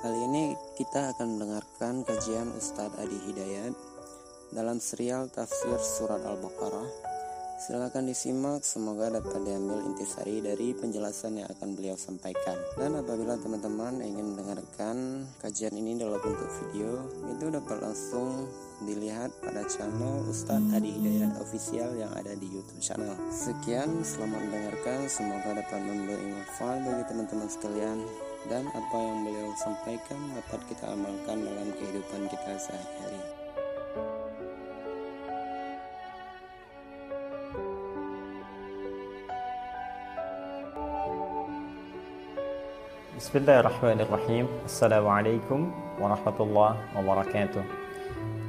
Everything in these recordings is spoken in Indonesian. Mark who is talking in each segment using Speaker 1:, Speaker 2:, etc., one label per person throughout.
Speaker 1: Kali ini kita akan mendengarkan kajian Ustadz Adi Hidayat dalam serial tafsir surat Al-Baqarah. Silakan disimak, semoga dapat diambil intisari dari penjelasan yang akan beliau sampaikan. Dan apabila teman-teman ingin mendengarkan kajian ini dalam bentuk video, itu dapat langsung dilihat pada channel Ustadz Adi Hidayat Official yang ada di YouTube channel. Sekian, selamat mendengarkan. Semoga dapat memberi manfaat bagi teman-teman sekalian dan apa yang beliau sampaikan dapat kita amalkan dalam kehidupan kita sehari-hari.
Speaker 2: Bismillahirrahmanirrahim. Assalamualaikum warahmatullahi wabarakatuh.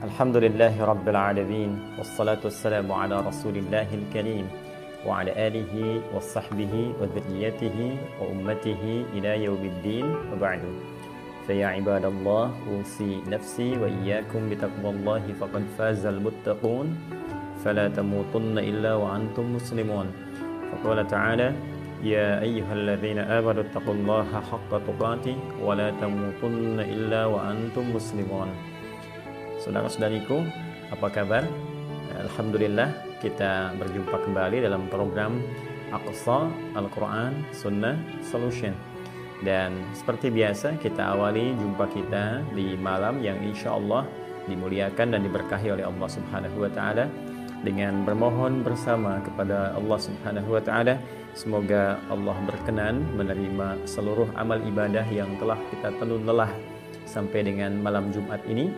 Speaker 2: Alhamdulillahi rabbil alamin wassalatu wassalamu ala rasulillahil karim وعلى آله وصحبه وذريته وأمته إلى يوم الدين وبعد. فيا عباد الله أوصي نفسي وإياكم بتقوى الله فقد فاز المتقون. فلا تموتن إلا وأنتم مسلمون. فقال تعالى يا أيها الذين آمنوا اتقوا الله حق تقاته ولا تموتن إلا وأنتم مسلمون. Saudara-saudariku, apa kabar? Alhamdulillah kita berjumpa kembali dalam program Aqsa Al-Quran Sunnah Solution. Dan seperti biasa kita awali jumpa kita di malam yang insya Allah dimuliakan dan diberkahi oleh Allah Subhanahu Wa Taala. Dengan bermohon bersama kepada Allah Subhanahu Wa Taala semoga Allah berkenan menerima seluruh amal ibadah yang telah kita tenun lelah sampai dengan malam Jumat ini.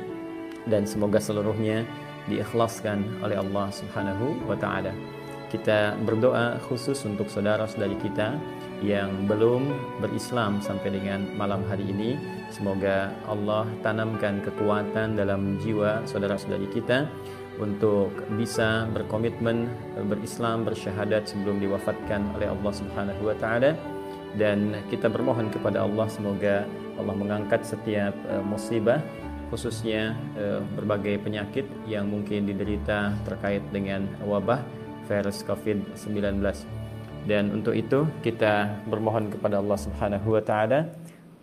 Speaker 2: Dan semoga seluruhnya diikhlaskan oleh Allah Subhanahu wa taala. Kita berdoa khusus untuk saudara-saudari kita yang belum berislam sampai dengan malam hari ini. Semoga Allah tanamkan kekuatan dalam jiwa saudara-saudari kita untuk bisa berkomitmen berislam bersyahadat sebelum diwafatkan oleh Allah Subhanahu wa taala dan kita bermohon kepada Allah semoga Allah mengangkat setiap uh, musibah khususnya eh, berbagai penyakit yang mungkin diderita terkait dengan wabah virus COVID-19. Dan untuk itu kita bermohon kepada Allah Subhanahu wa taala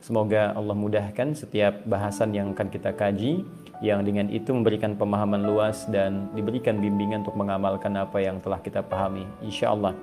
Speaker 2: semoga Allah mudahkan setiap bahasan yang akan kita kaji yang dengan itu memberikan pemahaman luas dan diberikan bimbingan untuk mengamalkan apa yang telah kita pahami insyaallah.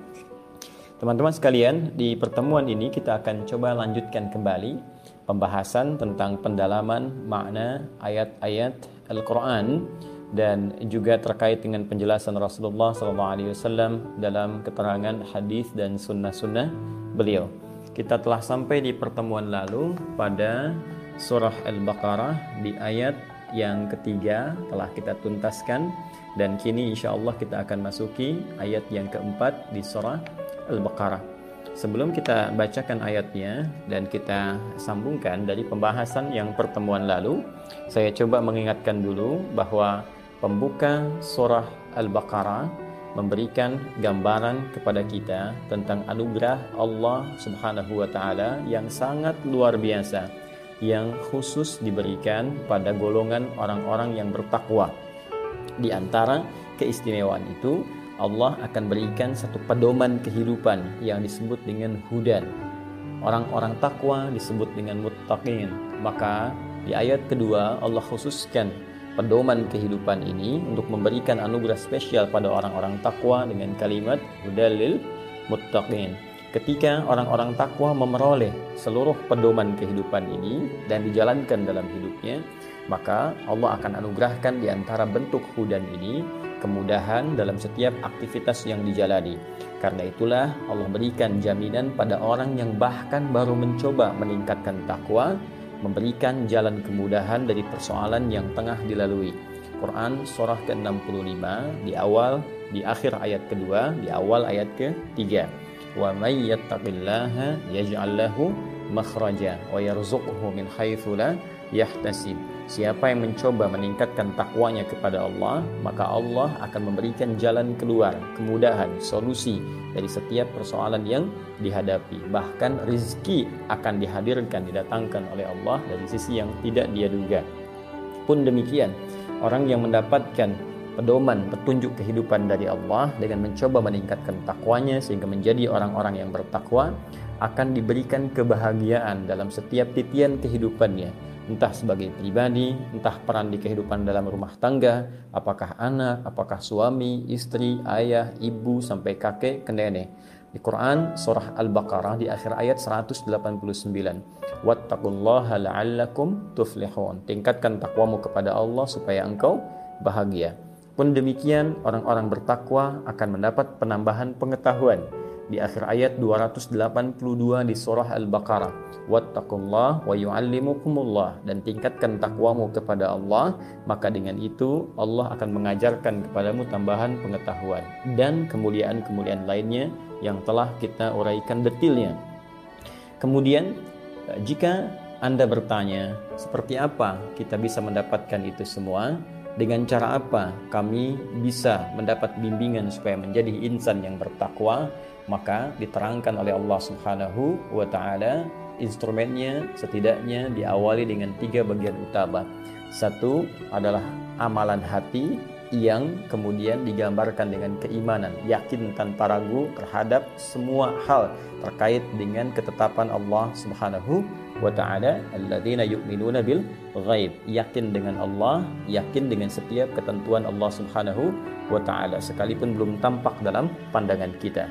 Speaker 2: Teman-teman sekalian, di pertemuan ini kita akan coba lanjutkan kembali pembahasan tentang pendalaman makna ayat-ayat Al-Quran dan juga terkait dengan penjelasan Rasulullah SAW dalam keterangan hadis dan sunnah-sunnah beliau. Kita telah sampai di pertemuan lalu pada surah Al-Baqarah di ayat yang ketiga telah kita tuntaskan dan kini insya Allah kita akan masuki ayat yang keempat di surah Al-Baqarah. Sebelum kita bacakan ayatnya dan kita sambungkan dari pembahasan yang pertemuan lalu, saya coba mengingatkan dulu bahwa pembuka surah Al-Baqarah memberikan gambaran kepada kita tentang anugerah Allah Subhanahu wa taala yang sangat luar biasa yang khusus diberikan pada golongan orang-orang yang bertakwa. Di antara keistimewaan itu Allah akan berikan satu pedoman kehidupan yang disebut dengan hudan. Orang-orang takwa disebut dengan muttaqin. Maka di ayat kedua Allah khususkan pedoman kehidupan ini untuk memberikan anugerah spesial pada orang-orang takwa dengan kalimat hudalil muttaqin. Ketika orang-orang takwa memeroleh seluruh pedoman kehidupan ini dan dijalankan dalam hidupnya, maka Allah akan anugerahkan di antara bentuk hudan ini kemudahan dalam setiap aktivitas yang dijalani. Karena itulah Allah berikan jaminan pada orang yang bahkan baru mencoba meningkatkan takwa, memberikan jalan kemudahan dari persoalan yang tengah dilalui. Quran surah ke-65 di awal di akhir ayat kedua, di awal ayat ketiga. Wa may yattaqillaha yaj'al lahu makhraja wa yarzuqhu min haitsu la yahtasib Siapa yang mencoba meningkatkan takwanya kepada Allah, maka Allah akan memberikan jalan keluar, kemudahan, solusi dari setiap persoalan yang dihadapi. Bahkan rizki akan dihadirkan, didatangkan oleh Allah dari sisi yang tidak dia duga. Pun demikian, orang yang mendapatkan pedoman, petunjuk kehidupan dari Allah dengan mencoba meningkatkan takwanya sehingga menjadi orang-orang yang bertakwa, akan diberikan kebahagiaan dalam setiap titian kehidupannya entah sebagai pribadi, entah peran di kehidupan dalam rumah tangga, apakah anak, apakah suami, istri, ayah, ibu, sampai kakek ke nenek. Di Quran surah Al-Baqarah di akhir ayat 189. Wattaqullaha la'allakum tuflihun. Tingkatkan takwamu kepada Allah supaya engkau bahagia. Pun demikian, orang-orang bertakwa akan mendapat penambahan pengetahuan. Di akhir ayat 282 di surah Al-Baqarah. Wattaqullah wa yu'allimukumullah. Dan tingkatkan takwamu kepada Allah, maka dengan itu Allah akan mengajarkan kepadamu tambahan pengetahuan. Dan kemuliaan-kemuliaan lainnya yang telah kita uraikan detilnya. Kemudian, jika Anda bertanya, seperti apa kita bisa mendapatkan itu semua? Dengan cara apa kami bisa mendapat bimbingan supaya menjadi insan yang bertakwa? Maka diterangkan oleh Allah Subhanahu wa taala instrumennya setidaknya diawali dengan tiga bagian utama. Satu adalah amalan hati yang kemudian digambarkan dengan keimanan, yakin tanpa ragu terhadap semua hal terkait dengan ketetapan Allah Subhanahu wa taala, alladzina yu'minuna bil ghaib, yakin dengan Allah, yakin dengan setiap ketentuan Allah Subhanahu wa taala sekalipun belum tampak dalam pandangan kita.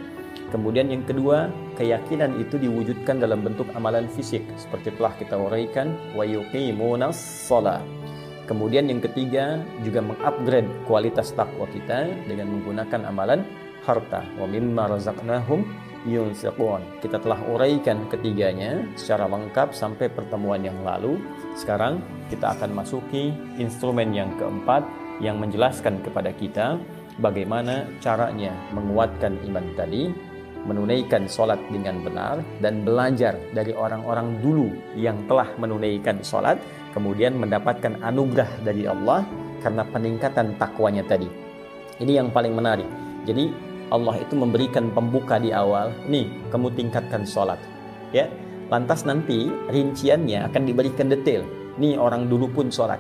Speaker 2: Kemudian yang kedua, keyakinan itu diwujudkan dalam bentuk amalan fisik seperti telah kita uraikan wa yuqimunas shalah Kemudian yang ketiga juga mengupgrade kualitas takwa kita dengan menggunakan amalan harta. Wa mimma razaqnahum yunfiqun. Kita telah uraikan ketiganya secara lengkap sampai pertemuan yang lalu. Sekarang kita akan masuki instrumen yang keempat yang menjelaskan kepada kita bagaimana caranya menguatkan iman tadi, menunaikan sholat dengan benar, dan belajar dari orang-orang dulu yang telah menunaikan sholat kemudian mendapatkan anugerah dari Allah karena peningkatan takwanya tadi. Ini yang paling menarik. Jadi Allah itu memberikan pembuka di awal, nih kamu tingkatkan sholat. Ya, lantas nanti rinciannya akan diberikan detail. Nih orang dulu pun sholat.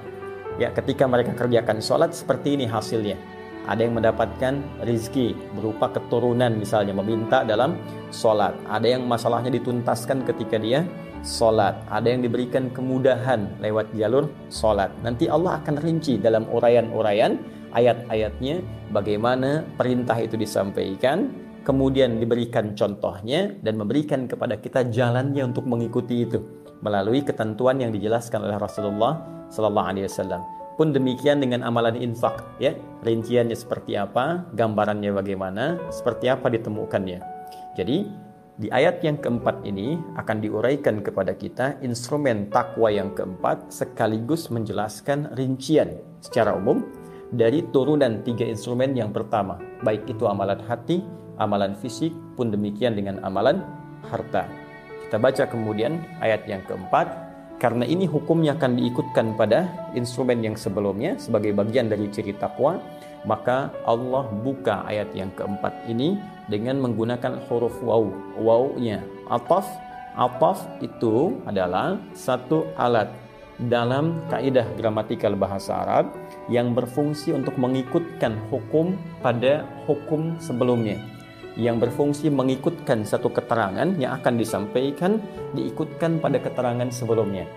Speaker 2: Ya, ketika mereka kerjakan sholat seperti ini hasilnya. Ada yang mendapatkan rizki berupa keturunan misalnya meminta dalam sholat. Ada yang masalahnya dituntaskan ketika dia solat, ada yang diberikan kemudahan lewat jalur solat. Nanti Allah akan rinci dalam uraian-uraian ayat-ayatnya bagaimana perintah itu disampaikan, kemudian diberikan contohnya dan memberikan kepada kita jalannya untuk mengikuti itu melalui ketentuan yang dijelaskan oleh Rasulullah Sallallahu Alaihi Wasallam. Pun demikian dengan amalan infak, ya rinciannya seperti apa, gambarannya bagaimana, seperti apa ditemukannya. Jadi di ayat yang keempat ini akan diuraikan kepada kita instrumen takwa yang keempat sekaligus menjelaskan rincian secara umum dari turunan tiga instrumen yang pertama, baik itu amalan hati, amalan fisik, pun demikian dengan amalan harta. Kita baca kemudian ayat yang keempat, karena ini hukumnya akan diikutkan pada instrumen yang sebelumnya sebagai bagian dari ciri takwa, maka Allah buka ayat yang keempat ini dengan menggunakan huruf waw. Waw-nya ataf. Ataf itu adalah satu alat dalam kaidah gramatikal bahasa Arab yang berfungsi untuk mengikutkan hukum pada hukum sebelumnya yang berfungsi mengikutkan satu keterangan yang akan disampaikan diikutkan pada keterangan sebelumnya.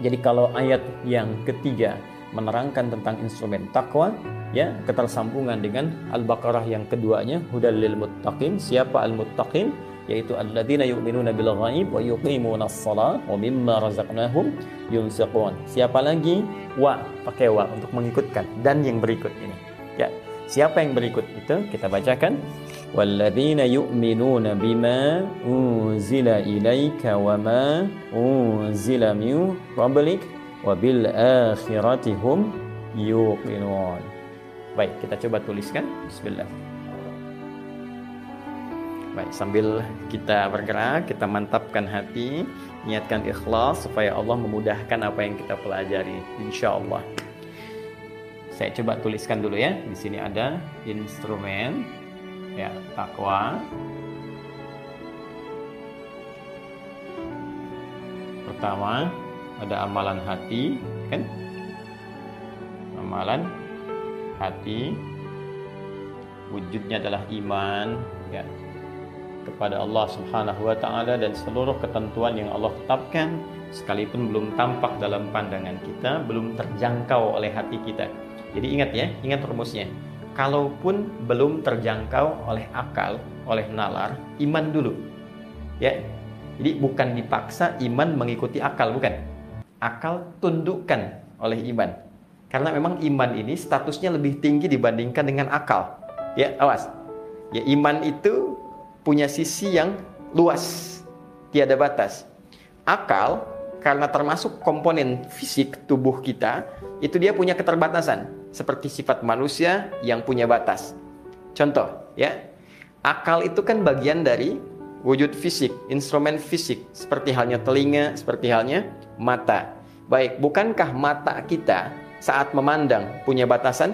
Speaker 2: Jadi kalau ayat yang ketiga menerangkan tentang instrumen takwa ya ketersambungan dengan Al-Baqarah yang keduanya hudal lil muttaqin siapa al-muttaqin yaitu alladzina yu'minuna bil ghaib wa yuqimuna shalah wa mimma razaqnahum yunfiqun siapa lagi wa pakai wa untuk mengikutkan dan yang berikut ini ya siapa yang berikut itu kita bacakan walladzina yu'minuna bima unzila ilaika wa ma unzila min qablik wabil akhirati hum yuqinun. Baik, kita coba tuliskan. Bismillah. Baik, sambil kita bergerak, kita mantapkan hati, niatkan ikhlas supaya Allah memudahkan apa yang kita pelajari. Insya Allah. Saya coba tuliskan dulu ya. Di sini ada instrumen ya takwa. Pertama, ada amalan hati kan amalan hati wujudnya adalah iman ya kepada Allah Subhanahu wa taala dan seluruh ketentuan yang Allah tetapkan sekalipun belum tampak dalam pandangan kita, belum terjangkau oleh hati kita. Jadi ingat ya, ingat rumusnya. Kalaupun belum terjangkau oleh akal, oleh nalar, iman dulu. Ya. Jadi bukan dipaksa iman mengikuti akal, bukan. Akal tundukkan oleh iman. Karena memang iman ini statusnya lebih tinggi dibandingkan dengan akal. Ya, awas. Ya, iman itu punya sisi yang luas, tiada batas. Akal karena termasuk komponen fisik tubuh kita, itu dia punya keterbatasan seperti sifat manusia yang punya batas. Contoh, ya. Akal itu kan bagian dari wujud fisik, instrumen fisik, seperti halnya telinga, seperti halnya mata. Baik, bukankah mata kita saat memandang punya batasan?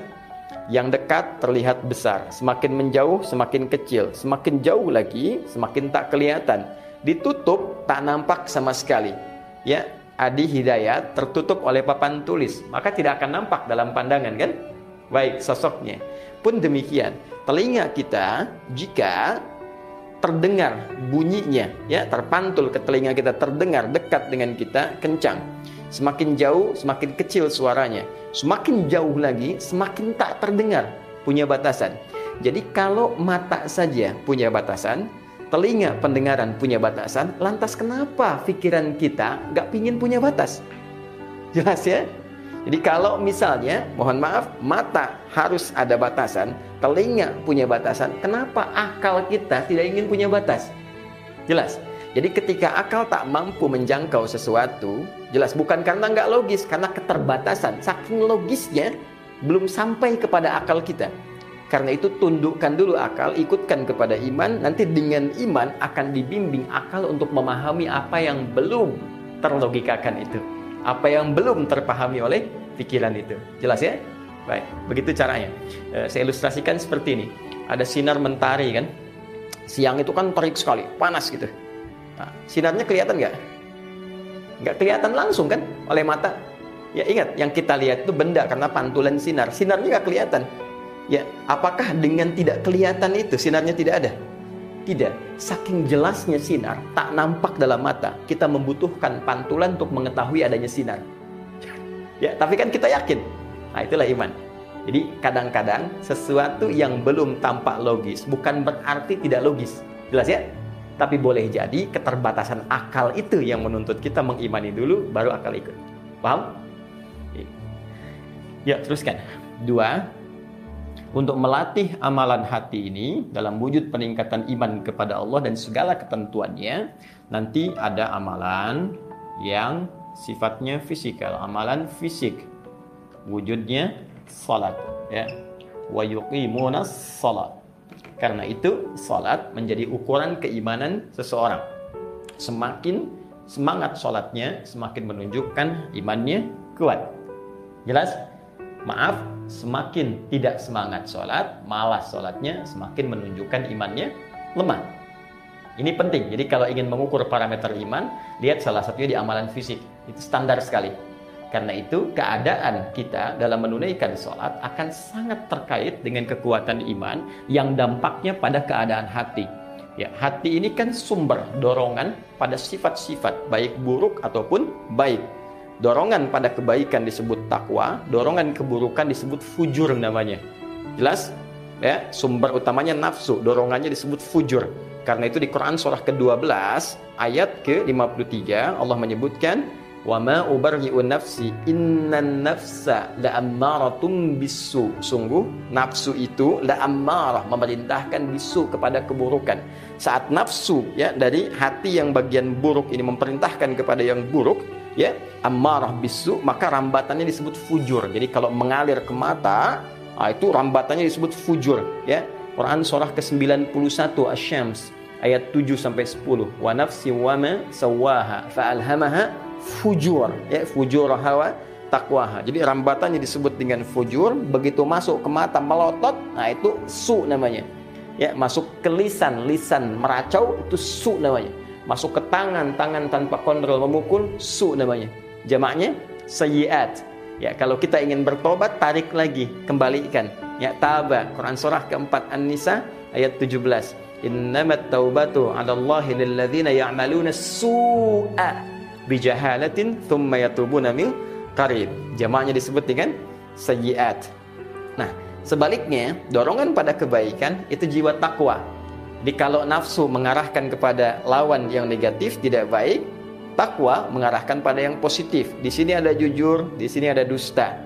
Speaker 2: Yang dekat terlihat besar, semakin menjauh semakin kecil, semakin jauh lagi semakin tak kelihatan. Ditutup tak nampak sama sekali. Ya, Adi Hidayat tertutup oleh papan tulis, maka tidak akan nampak dalam pandangan kan? Baik, sosoknya. Pun demikian, telinga kita jika terdengar bunyinya ya terpantul ke telinga kita terdengar dekat dengan kita kencang semakin jauh semakin kecil suaranya semakin jauh lagi semakin tak terdengar punya batasan jadi kalau mata saja punya batasan telinga pendengaran punya batasan, lantas kenapa pikiran kita gak pingin punya batas? Jelas ya? Jadi kalau misalnya, mohon maaf, mata harus ada batasan, telinga punya batasan, kenapa akal kita tidak ingin punya batas? Jelas? Jadi ketika akal tak mampu menjangkau sesuatu, jelas bukan karena nggak logis, karena keterbatasan. Saking logisnya, belum sampai kepada akal kita. Karena itu tundukkan dulu akal, ikutkan kepada iman, nanti dengan iman akan dibimbing akal untuk memahami apa yang belum terlogikakan itu. Apa yang belum terpahami oleh pikiran itu. Jelas ya? Baik, begitu caranya. E, saya ilustrasikan seperti ini. Ada sinar mentari kan. Siang itu kan terik sekali, panas gitu. Nah, sinarnya kelihatan nggak? Nggak kelihatan langsung kan oleh mata. Ya ingat, yang kita lihat itu benda karena pantulan sinar. Sinarnya nggak kelihatan Ya, apakah dengan tidak kelihatan itu sinarnya tidak ada? Tidak. Saking jelasnya sinar, tak nampak dalam mata. Kita membutuhkan pantulan untuk mengetahui adanya sinar. Ya, tapi kan kita yakin. Nah, itulah iman. Jadi kadang-kadang sesuatu yang belum tampak logis bukan berarti tidak logis. Jelas ya? Tapi boleh jadi keterbatasan akal itu yang menuntut kita mengimani dulu baru akal ikut. Paham? Ya, teruskan. Dua, untuk melatih amalan hati ini dalam wujud peningkatan iman kepada Allah dan segala ketentuannya nanti ada amalan yang sifatnya fisikal amalan fisik wujudnya salat ya wa yuqimuna salat karena itu salat menjadi ukuran keimanan seseorang. Semakin semangat salatnya semakin menunjukkan imannya kuat. Jelas? Maaf semakin tidak semangat sholat malas sholatnya semakin menunjukkan imannya lemah. Ini penting. Jadi kalau ingin mengukur parameter iman lihat salah satunya di amalan fisik. Itu standar sekali karena itu keadaan kita dalam menunaikan sholat akan sangat terkait dengan kekuatan iman yang dampaknya pada keadaan hati Ya, hati ini kan sumber dorongan pada sifat-sifat baik buruk ataupun baik Dorongan pada kebaikan disebut takwa, dorongan keburukan disebut fujur namanya. Jelas? Ya, sumber utamanya nafsu, dorongannya disebut fujur. Karena itu di Quran surah ke-12 ayat ke-53 Allah menyebutkan wa ma ubarri'u nafsi innan nafsa la'ammaratum bisu. Sungguh nafsu itu la'ammarah memerintahkan bisu kepada keburukan. Saat nafsu ya dari hati yang bagian buruk ini memerintahkan kepada yang buruk, ya amarah bisu maka rambatannya disebut fujur jadi kalau mengalir ke mata nah itu rambatannya disebut fujur ya Quran surah ke-91 Asy-Syams ayat 7 sampai 10 wa nafsi wa ma sawaha fa alhamaha fujur ya fujur hawa takwaha jadi rambatannya disebut dengan fujur begitu masuk ke mata melotot nah itu su namanya ya masuk ke lisan lisan meracau itu su namanya masuk ke tangan, tangan tanpa kontrol memukul, su namanya. Jamaknya sayyiat. Ya, kalau kita ingin bertobat, tarik lagi, kembalikan. Ya, taba. Quran surah keempat An-Nisa ayat 17. innamat taubatu 'ala Allahi lil ladzina ya'maluna su'a bijahalatin thumma yatubuna min qarib. Jamaknya disebut dengan sayyiat. Nah, sebaliknya, dorongan pada kebaikan itu jiwa takwa. Jadi kalau nafsu mengarahkan kepada lawan yang negatif tidak baik, takwa mengarahkan pada yang positif. Di sini ada jujur, di sini ada dusta.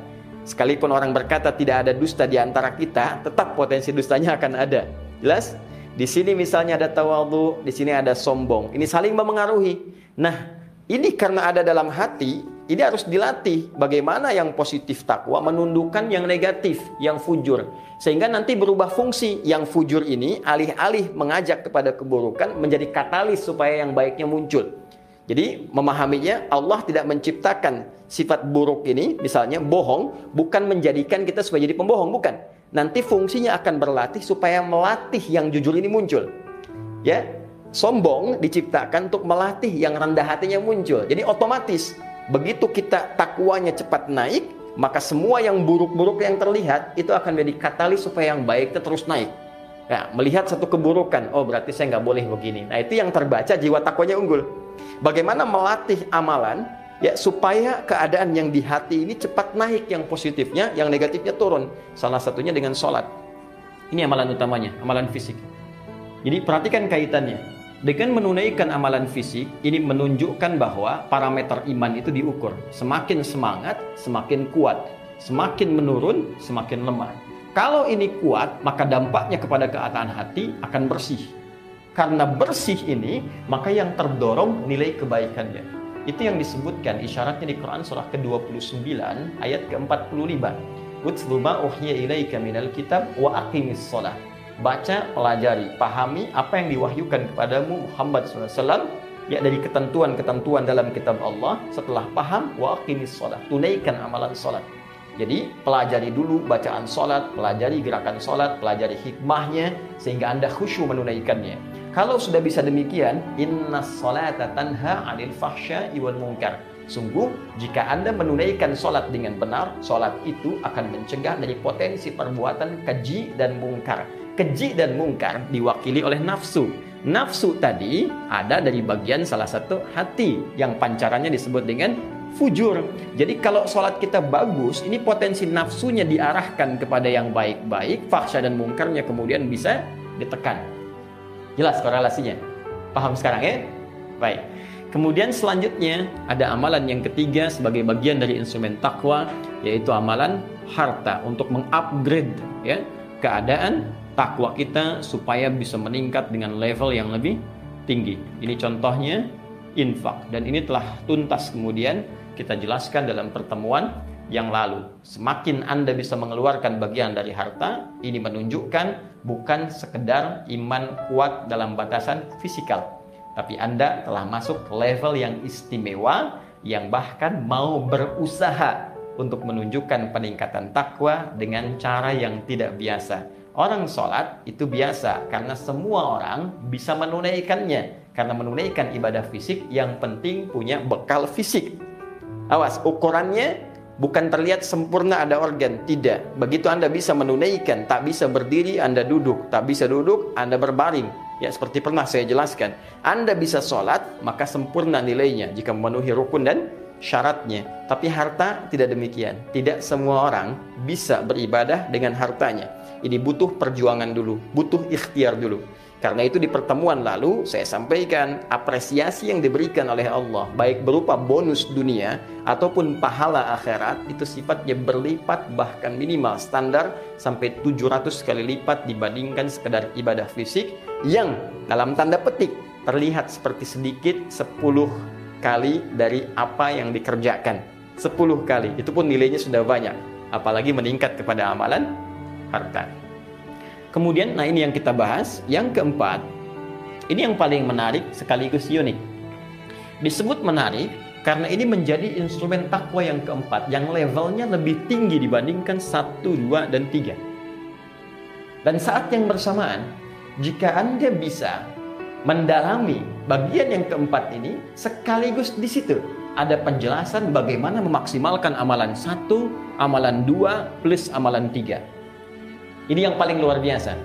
Speaker 2: Sekalipun orang berkata tidak ada dusta di antara kita, tetap potensi dustanya akan ada. Jelas? Di sini misalnya ada tawadhu, di sini ada sombong. Ini saling memengaruhi. Nah, ini karena ada dalam hati, ini harus dilatih bagaimana yang positif takwa menundukkan yang negatif, yang fujur. Sehingga nanti berubah fungsi yang fujur ini alih-alih mengajak kepada keburukan menjadi katalis supaya yang baiknya muncul. Jadi memahaminya Allah tidak menciptakan sifat buruk ini misalnya bohong bukan menjadikan kita supaya jadi pembohong bukan. Nanti fungsinya akan berlatih supaya melatih yang jujur ini muncul. Ya, sombong diciptakan untuk melatih yang rendah hatinya muncul. Jadi otomatis begitu kita takwanya cepat naik, maka semua yang buruk-buruk yang terlihat itu akan menjadi katalis supaya yang baik itu terus naik. Ya, melihat satu keburukan, oh berarti saya nggak boleh begini. Nah itu yang terbaca jiwa takwanya unggul. Bagaimana melatih amalan ya supaya keadaan yang di hati ini cepat naik yang positifnya, yang negatifnya turun. Salah satunya dengan sholat. Ini amalan utamanya, amalan fisik. Jadi perhatikan kaitannya. Dengan menunaikan amalan fisik, ini menunjukkan bahwa parameter iman itu diukur. Semakin semangat, semakin kuat. Semakin menurun, semakin lemah. Kalau ini kuat, maka dampaknya kepada keadaan hati akan bersih. Karena bersih ini, maka yang terdorong nilai kebaikannya. Itu yang disebutkan isyaratnya di Quran surah ke-29 ayat ke-45. Utlu ma uhya ilaika minal kitab wa aqimis sholat baca, pelajari, pahami apa yang diwahyukan kepadamu Muhammad SAW ya dari ketentuan-ketentuan dalam kitab Allah. Setelah paham wa aqimis sholat tunaikan amalan sholat. Jadi pelajari dulu bacaan sholat pelajari gerakan sholat pelajari hikmahnya sehingga anda khusyuk menunaikannya. Kalau sudah bisa demikian inna sholata tanha anil fahsya iwal munkar. Sungguh, jika Anda menunaikan sholat dengan benar, sholat itu akan mencegah dari potensi perbuatan keji dan mungkar keji dan mungkar diwakili oleh nafsu. Nafsu tadi ada dari bagian salah satu hati yang pancarannya disebut dengan fujur. Jadi kalau sholat kita bagus, ini potensi nafsunya diarahkan kepada yang baik-baik, faksa dan mungkarnya kemudian bisa ditekan. Jelas korelasinya? Paham sekarang ya? Baik. Kemudian selanjutnya ada amalan yang ketiga sebagai bagian dari instrumen takwa yaitu amalan harta untuk mengupgrade ya keadaan takwa kita supaya bisa meningkat dengan level yang lebih tinggi. Ini contohnya infak dan ini telah tuntas kemudian kita jelaskan dalam pertemuan yang lalu. Semakin Anda bisa mengeluarkan bagian dari harta, ini menunjukkan bukan sekedar iman kuat dalam batasan fisikal, tapi Anda telah masuk level yang istimewa yang bahkan mau berusaha untuk menunjukkan peningkatan takwa dengan cara yang tidak biasa Orang sholat itu biasa karena semua orang bisa menunaikannya. Karena menunaikan ibadah fisik yang penting punya bekal fisik. Awas, ukurannya bukan terlihat sempurna ada organ. Tidak. Begitu Anda bisa menunaikan, tak bisa berdiri, Anda duduk. Tak bisa duduk, Anda berbaring. Ya, seperti pernah saya jelaskan. Anda bisa sholat, maka sempurna nilainya jika memenuhi rukun dan syaratnya. Tapi harta tidak demikian. Tidak semua orang bisa beribadah dengan hartanya. Ini butuh perjuangan dulu, butuh ikhtiar dulu. Karena itu di pertemuan lalu saya sampaikan apresiasi yang diberikan oleh Allah baik berupa bonus dunia ataupun pahala akhirat itu sifatnya berlipat bahkan minimal standar sampai 700 kali lipat dibandingkan sekedar ibadah fisik yang dalam tanda petik terlihat seperti sedikit 10 kali dari apa yang dikerjakan. 10 kali, itu pun nilainya sudah banyak. Apalagi meningkat kepada amalan harta. Kemudian, nah ini yang kita bahas. Yang keempat, ini yang paling menarik sekaligus unik. Disebut menarik karena ini menjadi instrumen takwa yang keempat yang levelnya lebih tinggi dibandingkan satu, dua, dan tiga. Dan saat yang bersamaan, jika Anda bisa mendalami bagian yang keempat ini, sekaligus di situ ada penjelasan bagaimana memaksimalkan amalan satu, amalan dua, plus amalan tiga. Ini yang paling luar biasa.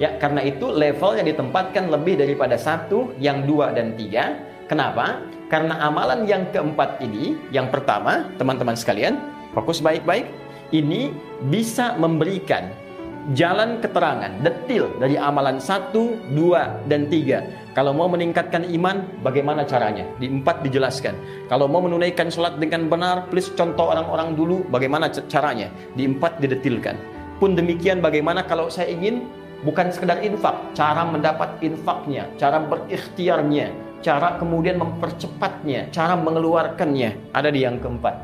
Speaker 2: Ya, karena itu levelnya ditempatkan lebih daripada satu, yang dua dan tiga. Kenapa? Karena amalan yang keempat ini, yang pertama, teman-teman sekalian, fokus baik-baik, ini bisa memberikan jalan keterangan detil dari amalan satu, dua, dan tiga. Kalau mau meningkatkan iman, bagaimana caranya? Di empat dijelaskan. Kalau mau menunaikan sholat dengan benar, please contoh orang-orang dulu, bagaimana caranya? Di empat didetilkan. Pun demikian bagaimana kalau saya ingin bukan sekedar infak, cara mendapat infaknya, cara berikhtiarnya, cara kemudian mempercepatnya, cara mengeluarkannya, ada di yang keempat.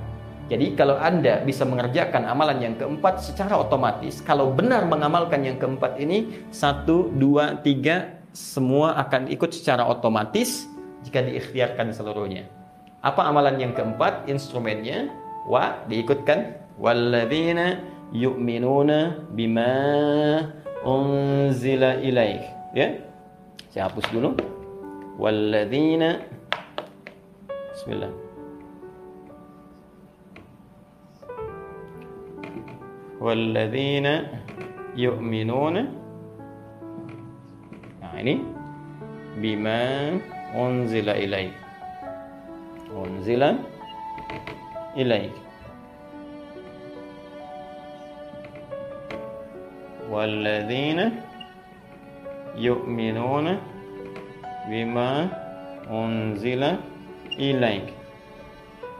Speaker 2: Jadi kalau Anda bisa mengerjakan amalan yang keempat secara otomatis, kalau benar mengamalkan yang keempat ini, satu, dua, tiga, semua akan ikut secara otomatis jika diikhtiarkan seluruhnya. Apa amalan yang keempat? Instrumennya, wa, diikutkan. Walladzina yu'minuna bima unzila ilaih. Ya, saya hapus dulu. Walladzina Bismillah. والذين يؤمنون nah ini bima unzila ilaik unzila ilaik والذين يؤمنون بما أنزل إليك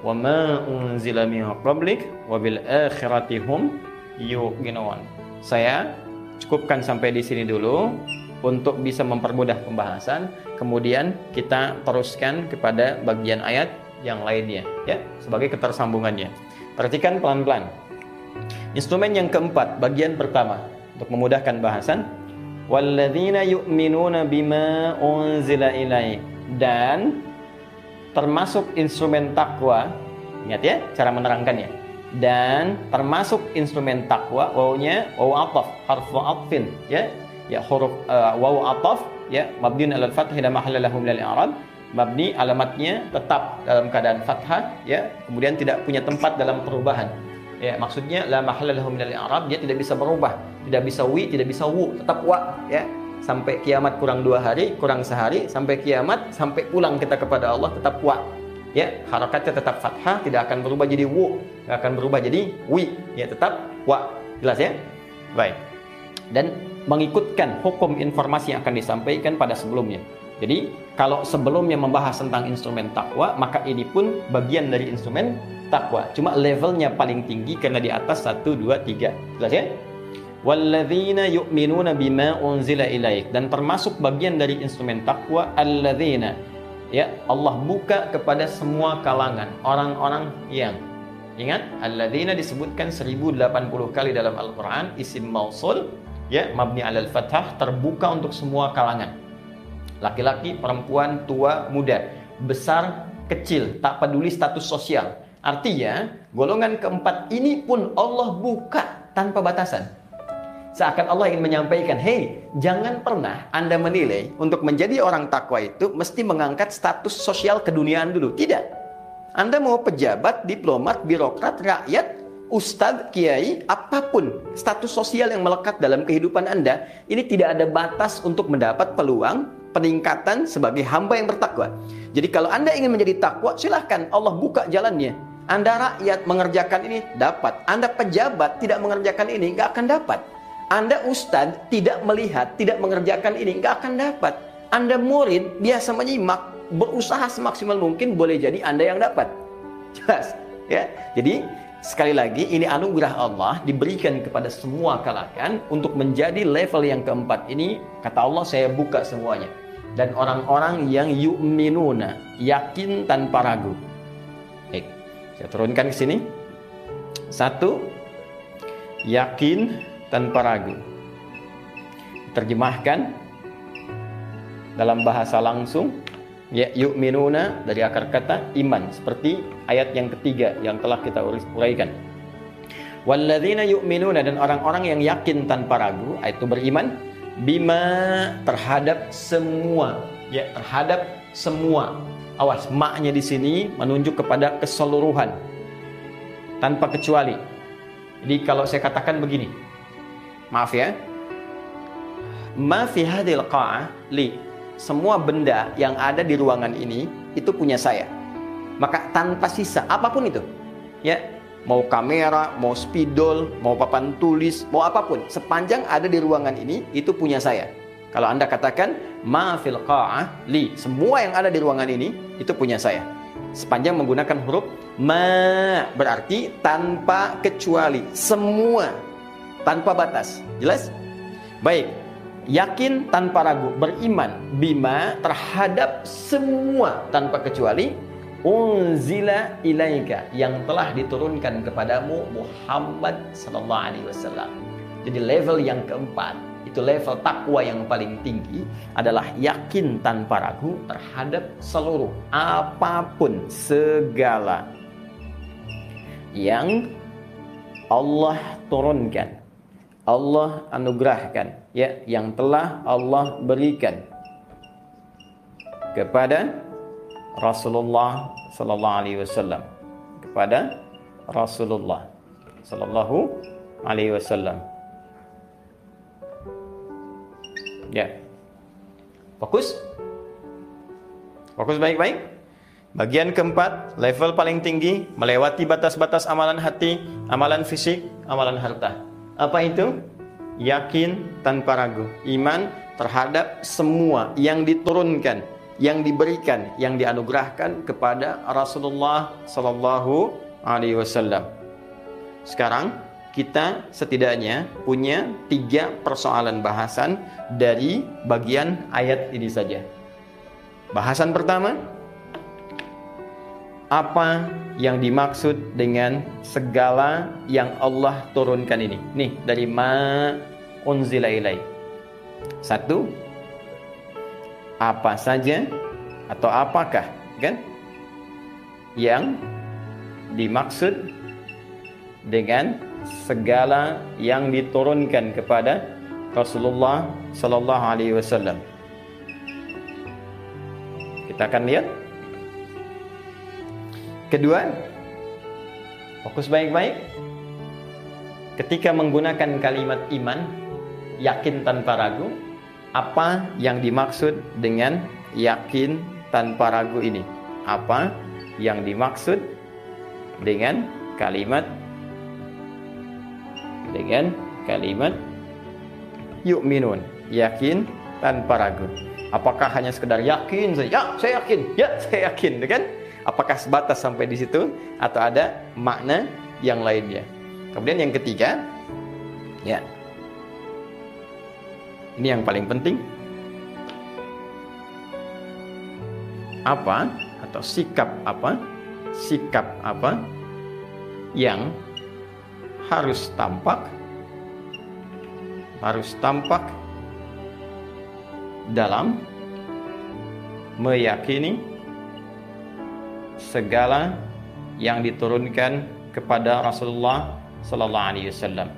Speaker 2: وما أنزل من قبلك وبالآخرة هم yuqinun. Saya cukupkan sampai di sini dulu untuk bisa mempermudah pembahasan. Kemudian kita teruskan kepada bagian ayat yang lainnya ya sebagai ketersambungannya. Perhatikan pelan-pelan. Instrumen yang keempat, bagian pertama untuk memudahkan bahasan. Walladzina yu'minuna bima unzila ilaik dan termasuk instrumen takwa. Ingat ya cara menerangkannya dan termasuk instrumen takwa wawunya wawu ataf harfu atfin ya ya huruf uh, wawu ataf ya mabniun alal fathah la mahalla lahu i'rab mabni alamatnya tetap dalam keadaan fathah ya kemudian tidak punya tempat dalam perubahan ya maksudnya la mahalla lahu minal i'rab dia tidak bisa berubah tidak bisa wi tidak bisa wu tetap wa ya. Sampai kiamat kurang dua hari kurang sehari sampai kiamat sampai pulang kita kepada Allah tetap wa ya. Harokatnya tetap fathah tidak akan berubah jadi wu tidak akan berubah jadi wi ya tetap wa. Jelas ya? Baik. Dan mengikutkan hukum informasi yang akan disampaikan pada sebelumnya jadi kalau sebelumnya membahas tentang instrumen takwa maka ini pun bagian dari instrumen takwa. Cuma levelnya paling tinggi karena di atas 1 2 3 jelas ya? Walladzina yu'minuna bima unzila ilaik dan termasuk bagian dari instrumen takwa alladzina. Ya Allah buka kepada semua kalangan orang-orang yang ingat? Alladzina disebutkan 1080 kali dalam Al-Qur'an isim mausul ya mabni alal fathah terbuka untuk semua kalangan laki-laki perempuan tua muda besar kecil tak peduli status sosial artinya golongan keempat ini pun Allah buka tanpa batasan Seakan Allah ingin menyampaikan, hei, jangan pernah Anda menilai untuk menjadi orang takwa itu mesti mengangkat status sosial keduniaan dulu. Tidak. Anda mau pejabat, diplomat, birokrat, rakyat, ustadz, kiai, apa pun status sosial yang melekat dalam kehidupan Anda, ini tidak ada batas untuk mendapat peluang peningkatan sebagai hamba yang bertakwa. Jadi kalau Anda ingin menjadi takwa, silahkan Allah buka jalannya. Anda rakyat mengerjakan ini dapat. Anda pejabat tidak mengerjakan ini nggak akan dapat. Anda ustadz tidak melihat, tidak mengerjakan ini, nggak akan dapat. Anda murid biasa menyimak, berusaha semaksimal mungkin boleh jadi Anda yang dapat. Jelas, ya. Jadi sekali lagi ini anugerah Allah diberikan kepada semua kalangan untuk menjadi level yang keempat ini. Kata Allah saya buka semuanya dan orang-orang yang yu'minuna, yakin tanpa ragu. Baik, saya turunkan ke sini. Satu, yakin tanpa ragu. Terjemahkan dalam bahasa langsung ya yu'minuna dari akar kata iman seperti ayat yang ketiga yang telah kita uraikan. Walladzina yu'minuna dan orang-orang yang yakin tanpa ragu itu beriman bima terhadap semua ya terhadap semua awas maknya di sini menunjuk kepada keseluruhan tanpa kecuali jadi kalau saya katakan begini maaf ya ma fi hadhil qa'ah li. Semua benda yang ada di ruangan ini itu punya saya. Maka tanpa sisa apa pun itu. Ya, mau kamera, mau spidol, mau papan tulis, mau apa pun, sepanjang ada di ruangan ini itu punya saya. Kalau Anda katakan ma li, semua yang ada di ruangan ini itu punya saya. Sepanjang menggunakan huruf ma berarti tanpa kecuali, semua tanpa batas. Jelas? Baik. Yakin tanpa ragu, beriman bima terhadap semua tanpa kecuali unzila ilaika yang telah diturunkan kepadamu Muhammad sallallahu alaihi wasallam. Jadi level yang keempat itu level takwa yang paling tinggi adalah yakin tanpa ragu terhadap seluruh apa pun segala yang Allah turunkan Allah anugerahkan ya yang telah Allah berikan kepada Rasulullah sallallahu alaihi wasallam. Kepada Rasulullah sallallahu alaihi wasallam. Ya. Fokus. Fokus baik-baik. Bagian keempat level paling tinggi melewati batas-batas amalan hati amalan fisik amalan harta apa itu? Yakin tanpa ragu. Iman terhadap semua yang diturunkan, yang diberikan, yang dianugerahkan kepada Rasulullah Sallallahu Alaihi Wasallam. Sekarang kita setidaknya punya tiga persoalan bahasan dari bagian ayat ini saja. Bahasan pertama, apa yang dimaksud dengan segala yang Allah turunkan ini. Nih dari ma unzila ilai. Satu, apa saja atau apakah kan yang dimaksud dengan segala yang diturunkan kepada Rasulullah sallallahu alaihi wasallam. Kita akan lihat Kedua, fokus baik-baik. Ketika menggunakan kalimat iman, yakin tanpa ragu, apa yang dimaksud dengan yakin tanpa ragu ini? Apa yang dimaksud dengan kalimat dengan kalimat yu'minun, yakin tanpa ragu. Apakah hanya sekedar yakin saja? Ya, saya yakin. Ya, saya yakin, kan? Apakah sebatas sampai di situ atau ada makna yang lainnya? Kemudian yang ketiga, ya. Ini yang paling penting. Apa atau sikap apa? Sikap apa yang harus tampak harus tampak dalam meyakini segala yang diturunkan kepada Rasulullah sallallahu alaihi wasallam.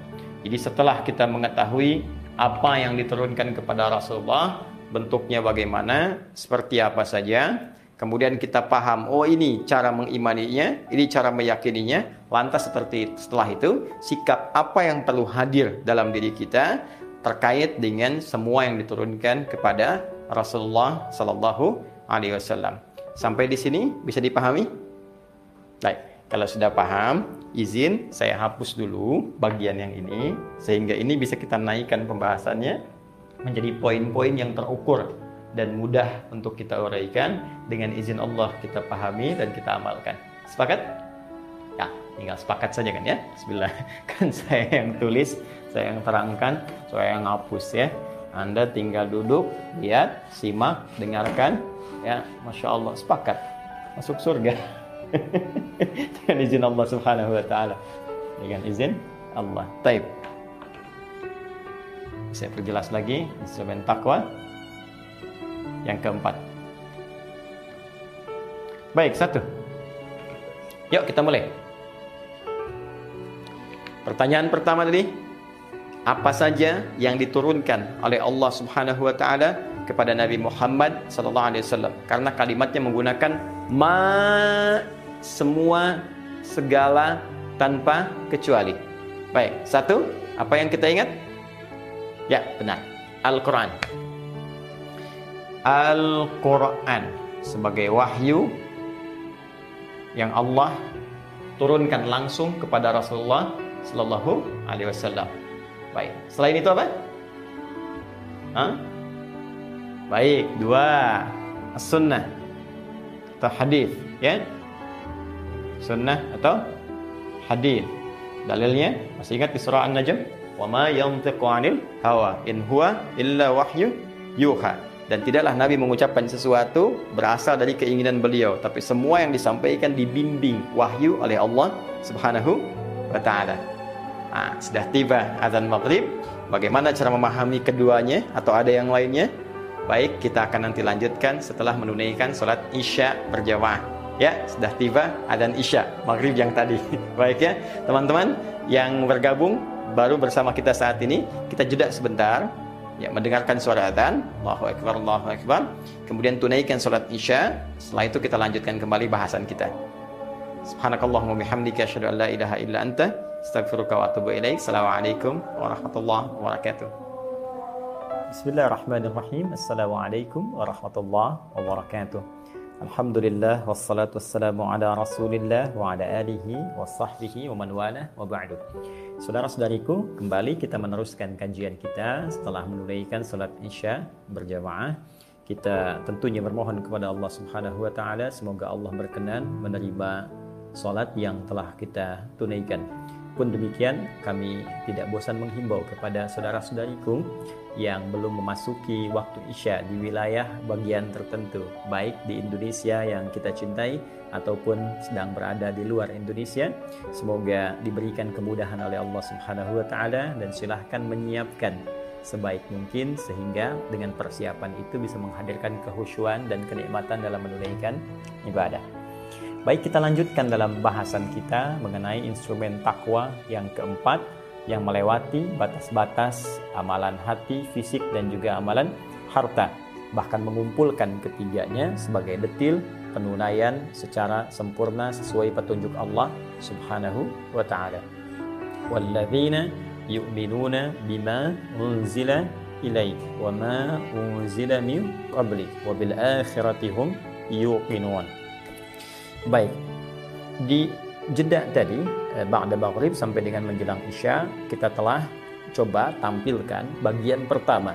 Speaker 2: Jadi setelah kita mengetahui apa yang diturunkan kepada Rasulullah, bentuknya bagaimana, seperti apa saja, kemudian kita paham, oh ini cara mengimaninya, ini cara meyakininya, lantas seperti setelah itu sikap apa yang perlu hadir dalam diri kita terkait dengan semua yang diturunkan kepada Rasulullah sallallahu alaihi wasallam. Sampai di sini bisa dipahami? Baik, kalau sudah paham, izin saya hapus dulu bagian yang ini sehingga ini bisa kita naikkan pembahasannya menjadi poin-poin yang terukur dan mudah untuk kita uraikan dengan izin Allah kita pahami dan kita amalkan. Sepakat? Ya, tinggal sepakat saja kan ya. Bismillah. Kan saya yang tulis, saya yang terangkan, saya yang hapus ya. Anda tinggal duduk, lihat, simak, dengarkan, ya masya Allah sepakat masuk surga dengan izin Allah Subhanahu Wa Taala dengan izin Allah. Taib. Saya perjelas lagi instrumen takwa yang keempat. Baik satu. Yuk kita mulai. Pertanyaan pertama tadi, apa saja yang diturunkan oleh Allah Subhanahu wa taala kepada Nabi Muhammad sallallahu alaihi wasallam karena kalimatnya menggunakan ma semua segala tanpa kecuali. Baik, satu, apa yang kita ingat? Ya, benar. Al-Quran. Al-Quran sebagai wahyu yang Allah turunkan langsung kepada Rasulullah Sallallahu Alaihi Wasallam. Baik. Selain itu apa? Hah? Baik, dua sunnah atau hadis, ya. Sunnah atau hadis. Dalilnya masih ingat di surah An-Najm? Wa ma yantiqu 'anil hawa in huwa illa wahyu yuha. Dan tidaklah Nabi mengucapkan sesuatu berasal dari keinginan beliau, tapi semua yang disampaikan dibimbing wahyu oleh Allah Subhanahu wa taala. Nah, sudah tiba azan maghrib. Bagaimana cara memahami keduanya atau ada yang lainnya? Baik, kita akan nanti lanjutkan setelah menunaikan sholat isya berjamaah. Ya, sudah tiba azan isya maghrib yang tadi. Baik ya, teman-teman yang bergabung baru bersama kita saat ini, kita jeda sebentar. Ya mendengarkan suara adzan. Allahu akbar Allahu akbar. Kemudian tunaikan salat isya. Setelah itu kita lanjutkan kembali bahasan kita. Subhanakallahumma bihamdika asyhadu an la ilaha illa anta astaghfiruka wa assalamualaikum warahmatullahi wabarakatuh Bismillahirrahmanirrahim Assalamualaikum warahmatullahi wabarakatuh Alhamdulillah wassalatu wassalamu ala Rasulillah wa ala alihi wa sahbihi wa man wala wa ba'du. Saudara-saudariku, kembali kita meneruskan kajian kita setelah menunaikan salat Isya berjamaah. Kita tentunya bermohon kepada Allah Subhanahu wa taala semoga Allah berkenan menerima salat yang telah kita tunaikan. Pun demikian, kami tidak bosan menghimbau kepada saudara-saudariku yang belum memasuki waktu Isya di wilayah bagian tertentu, baik di Indonesia yang kita cintai ataupun sedang berada di luar Indonesia. Semoga diberikan kemudahan oleh Allah Subhanahu wa taala dan silahkan menyiapkan sebaik mungkin sehingga dengan persiapan itu bisa menghadirkan kehusuan dan kenikmatan dalam menunaikan ibadah. Baik, kita lanjutkan dalam bahasan kita mengenai instrumen takwa yang keempat yang melewati batas-batas amalan hati, fisik, dan juga amalan harta. Bahkan mengumpulkan ketiganya sebagai detil penunaian secara sempurna sesuai petunjuk Allah Subhanahu wa taala. Walladzina yu'minuna bima unzila ilaik wa ma unzila min qablik wa bil akhirati hum yuqinun. Baik, di jeda tadi Ba'da Maghrib sampai dengan menjelang Isya kita telah coba tampilkan bagian pertama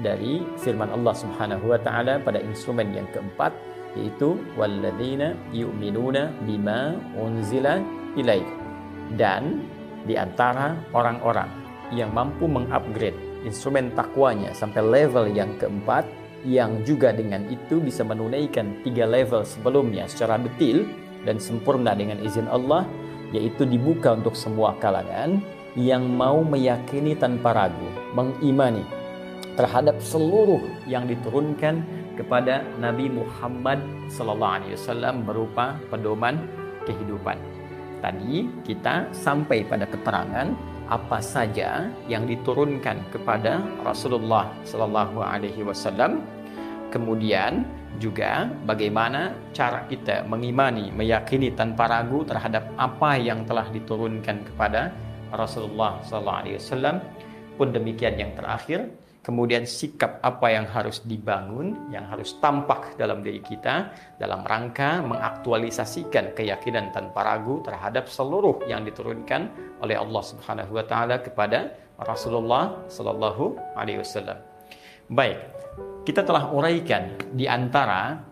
Speaker 2: dari firman Allah Subhanahu wa taala pada instrumen yang keempat yaitu walladzina yu'minuna bima unzila ilaik dan di antara orang-orang yang mampu mengupgrade instrumen takwanya sampai level yang keempat yang juga dengan itu bisa menunaikan tiga level sebelumnya secara detil dan sempurna dengan izin Allah yaitu dibuka untuk semua kalangan yang mau meyakini tanpa ragu, mengimani terhadap seluruh yang diturunkan kepada Nabi Muhammad sallallahu alaihi wasallam berupa pedoman kehidupan. Tadi kita sampai pada keterangan apa saja yang diturunkan kepada Rasulullah Sallallahu Alaihi Wasallam. Kemudian juga bagaimana cara kita mengimani, meyakini tanpa ragu terhadap apa yang telah diturunkan kepada Rasulullah Sallallahu Alaihi Wasallam. Pun demikian yang terakhir, kemudian sikap apa yang harus dibangun, yang harus tampak dalam diri kita dalam rangka mengaktualisasikan keyakinan tanpa ragu terhadap seluruh yang diturunkan oleh Allah Subhanahu wa taala kepada Rasulullah sallallahu alaihi wasallam. Baik, kita telah uraikan di antara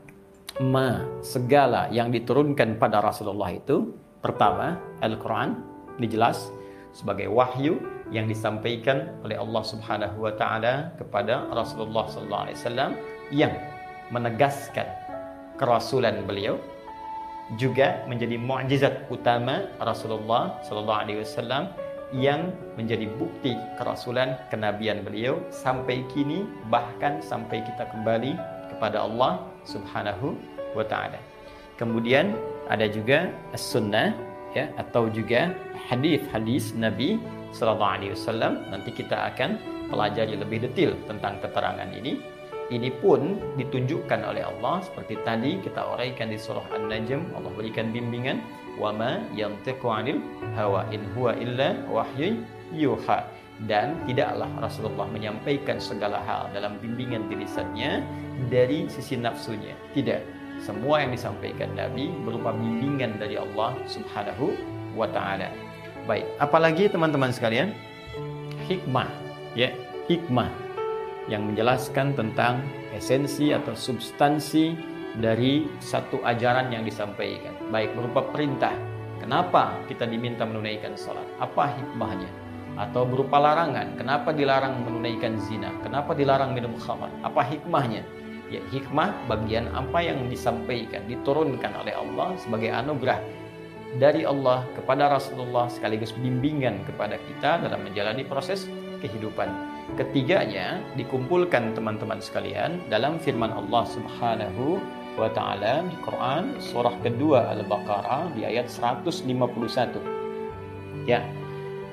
Speaker 2: ma segala yang diturunkan pada Rasulullah itu. Pertama Al-Qur'an dijelas sebagai wahyu yang disampaikan oleh Allah Subhanahu wa taala kepada Rasulullah sallallahu alaihi wasallam yang menegaskan kerasulan beliau juga menjadi mukjizat utama Rasulullah sallallahu alaihi wasallam yang menjadi bukti kerasulan kenabian beliau sampai kini bahkan sampai kita kembali kepada Allah Subhanahu wa taala. Kemudian ada juga as-sunnah ya atau juga hadis-hadis Nabi sallallahu alaihi wasallam. Nanti kita akan pelajari lebih detail tentang keterangan ini. Ini pun ditunjukkan oleh Allah. Seperti tadi kita uraikan di surah An-Najm Allah berikan bimbingan wa ma yantiqu 'anil hawa in huwa illa wahyu yuha dan tidaklah Rasulullah menyampaikan segala hal dalam bimbingan di lisannya dari sisi nafsunya. Tidak. Semua yang disampaikan Nabi berupa bimbingan dari Allah Subhanahu wa taala. Baik, apalagi teman-teman sekalian? Hikmah, ya, hikmah yang menjelaskan tentang esensi atau substansi dari satu ajaran yang disampaikan, baik berupa perintah. Kenapa kita diminta menunaikan sholat? Apa hikmahnya? Atau berupa larangan, kenapa dilarang menunaikan zina? Kenapa dilarang minum khamar? Apa hikmahnya? Ya, hikmah bagian apa yang disampaikan, diturunkan oleh Allah sebagai anugerah dari Allah kepada Rasulullah sekaligus bimbingan kepada kita dalam menjalani proses kehidupan. Ketiganya dikumpulkan teman-teman sekalian dalam firman Allah Subhanahu taala di Quran surah kedua Al-Baqarah di ayat 151. Ya.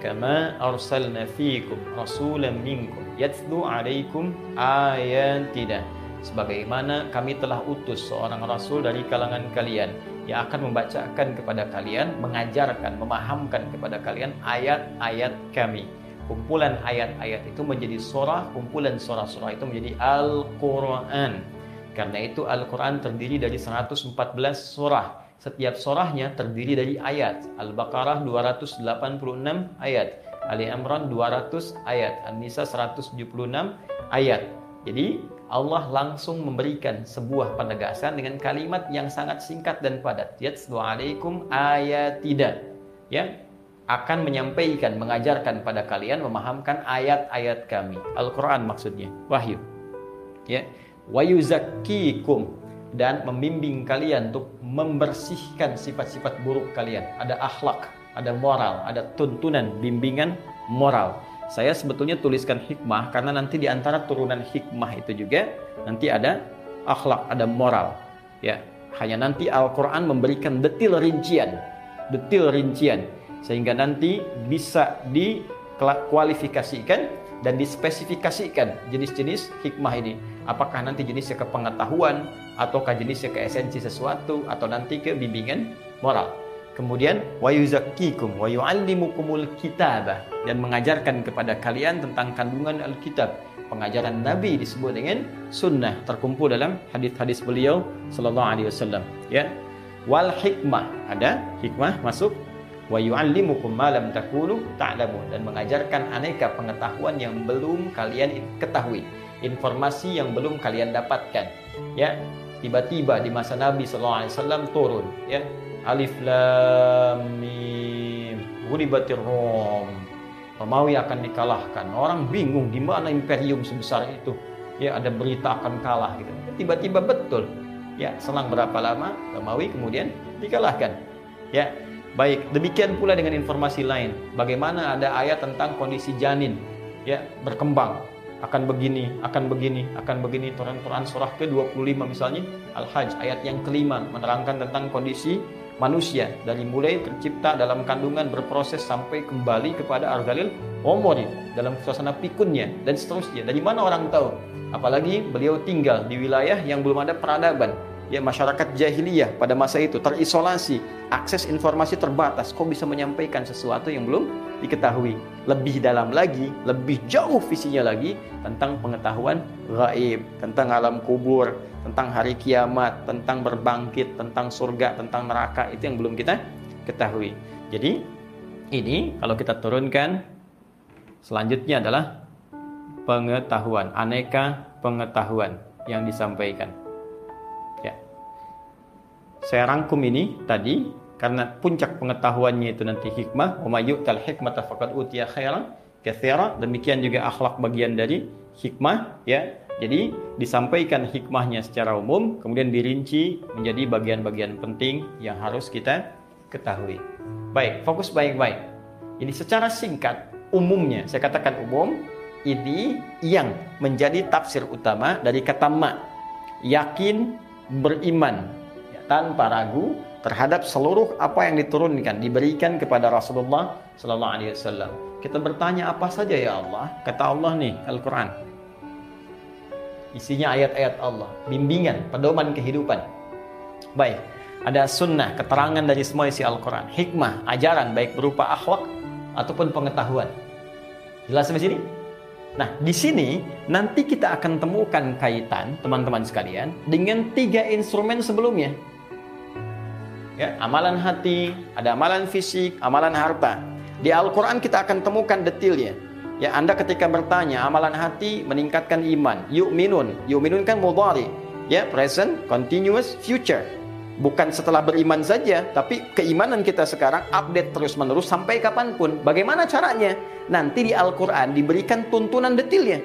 Speaker 2: Kama arsalna fiikum rasulan minkum yatlu alaikum ayatina sebagaimana kami telah utus seorang rasul dari kalangan kalian yang akan membacakan kepada kalian, mengajarkan, memahamkan kepada kalian ayat-ayat kami. Kumpulan ayat-ayat itu menjadi surah, kumpulan surah-surah itu menjadi Al-Quran. Karena itu Al-Quran terdiri dari 114 surah. Setiap surahnya terdiri dari ayat. Al-Baqarah 286 ayat. Ali Imran 200 ayat. An-Nisa 176 ayat. Jadi Allah langsung memberikan sebuah penegasan dengan kalimat yang sangat singkat dan padat. Yatslu alaikum ayatida. Ya, akan menyampaikan, mengajarkan pada kalian memahamkan ayat-ayat kami. Al-Qur'an maksudnya, wahyu. Ya, wa yuzakkikum dan membimbing kalian untuk membersihkan sifat-sifat buruk kalian. Ada akhlak, ada moral, ada tuntunan, bimbingan moral. Saya sebetulnya tuliskan hikmah karena nanti di antara turunan hikmah itu juga nanti ada akhlak, ada moral. Ya, hanya nanti Al-Qur'an memberikan detil rincian, detil rincian sehingga nanti bisa dikualifikasikan dan dispesifikasikan jenis-jenis hikmah ini. Apakah nanti jenisnya ke pengetahuan ataukah jenisnya ke esensi sesuatu atau nanti ke bimbingan moral. Kemudian wa yuzakkikum wa yuallimukumul kitabah dan mengajarkan kepada kalian tentang kandungan Alkitab. Pengajaran Nabi disebut dengan sunnah. Terkumpul dalam hadis-hadis beliau sallallahu alaihi wasallam. Ya. Wal hikmah. Ada hikmah masuk. Wa yuallimukum ma lam takunu ta'lamun. Dan mengajarkan aneka pengetahuan yang belum kalian ketahui, informasi yang belum kalian dapatkan. Ya, tiba-tiba di masa Nabi sallallahu alaihi wasallam turun ya. Alif Lam Mim. Ghulibatir Rom Romawi akan dikalahkan. Orang bingung di mana imperium sebesar itu ya. Ada berita akan kalah gitu. Tiba-tiba betul ya. Selang berapa lama Romawi kemudian dikalahkan ya. Baik demikian pula dengan informasi lain. Bagaimana ada ayat tentang kondisi janin ya berkembang akan begini, akan begini, akan begini. Quran-Quran surah ke-25 misalnya Al-Hajj ayat yang kelima menerangkan tentang kondisi manusia dari mulai tercipta dalam kandungan berproses sampai kembali kepada Arzalil Omori dalam suasana pikunnya dan seterusnya. Dari mana orang tahu? Apalagi beliau tinggal di wilayah yang belum ada peradaban. Ya masyarakat jahiliyah pada masa itu terisolasi, akses informasi terbatas. Kok bisa menyampaikan sesuatu yang belum diketahui? Lebih dalam lagi, lebih jauh visinya lagi tentang pengetahuan gaib, tentang alam kubur, tentang hari kiamat, tentang berbangkit, tentang surga, tentang neraka itu yang belum kita ketahui. Jadi ini kalau kita turunkan selanjutnya adalah pengetahuan, aneka pengetahuan yang disampaikan. Ya. Saya rangkum ini tadi karena puncak pengetahuannya itu nanti hikmah, wa mayyu'tal hikmata faqad utiya khairan katsira. Demikian juga akhlak bagian dari hikmah ya jadi disampaikan hikmahnya secara umum, kemudian dirinci menjadi bagian-bagian penting yang harus kita ketahui. Baik, fokus baik-baik. Ini secara singkat, umumnya, saya katakan umum, ini yang menjadi tafsir utama dari kata ma. Yakin, beriman, tanpa ragu terhadap seluruh apa yang diturunkan, diberikan kepada Rasulullah Sallallahu Alaihi Wasallam. Kita bertanya apa saja ya Allah? Kata Allah nih Al-Quran Isinya ayat-ayat Allah, bimbingan, pedoman kehidupan. Baik, ada sunnah, keterangan dari semua isi Al-Quran, hikmah, ajaran, baik berupa akhlak ataupun pengetahuan. Jelas sampai sini? Nah, di sini nanti kita akan temukan kaitan teman-teman sekalian dengan tiga instrumen sebelumnya. Ya, amalan hati, ada amalan fisik, amalan harta. Di Al-Quran kita akan temukan detailnya. Ya, Anda ketika bertanya amalan hati meningkatkan iman. Yuk minun, yuk minun kan mudhari. Ya, present, continuous, future. Bukan setelah beriman saja, tapi keimanan kita sekarang update terus-menerus sampai kapan pun. Bagaimana caranya? Nanti di Al-Quran diberikan tuntunan detailnya.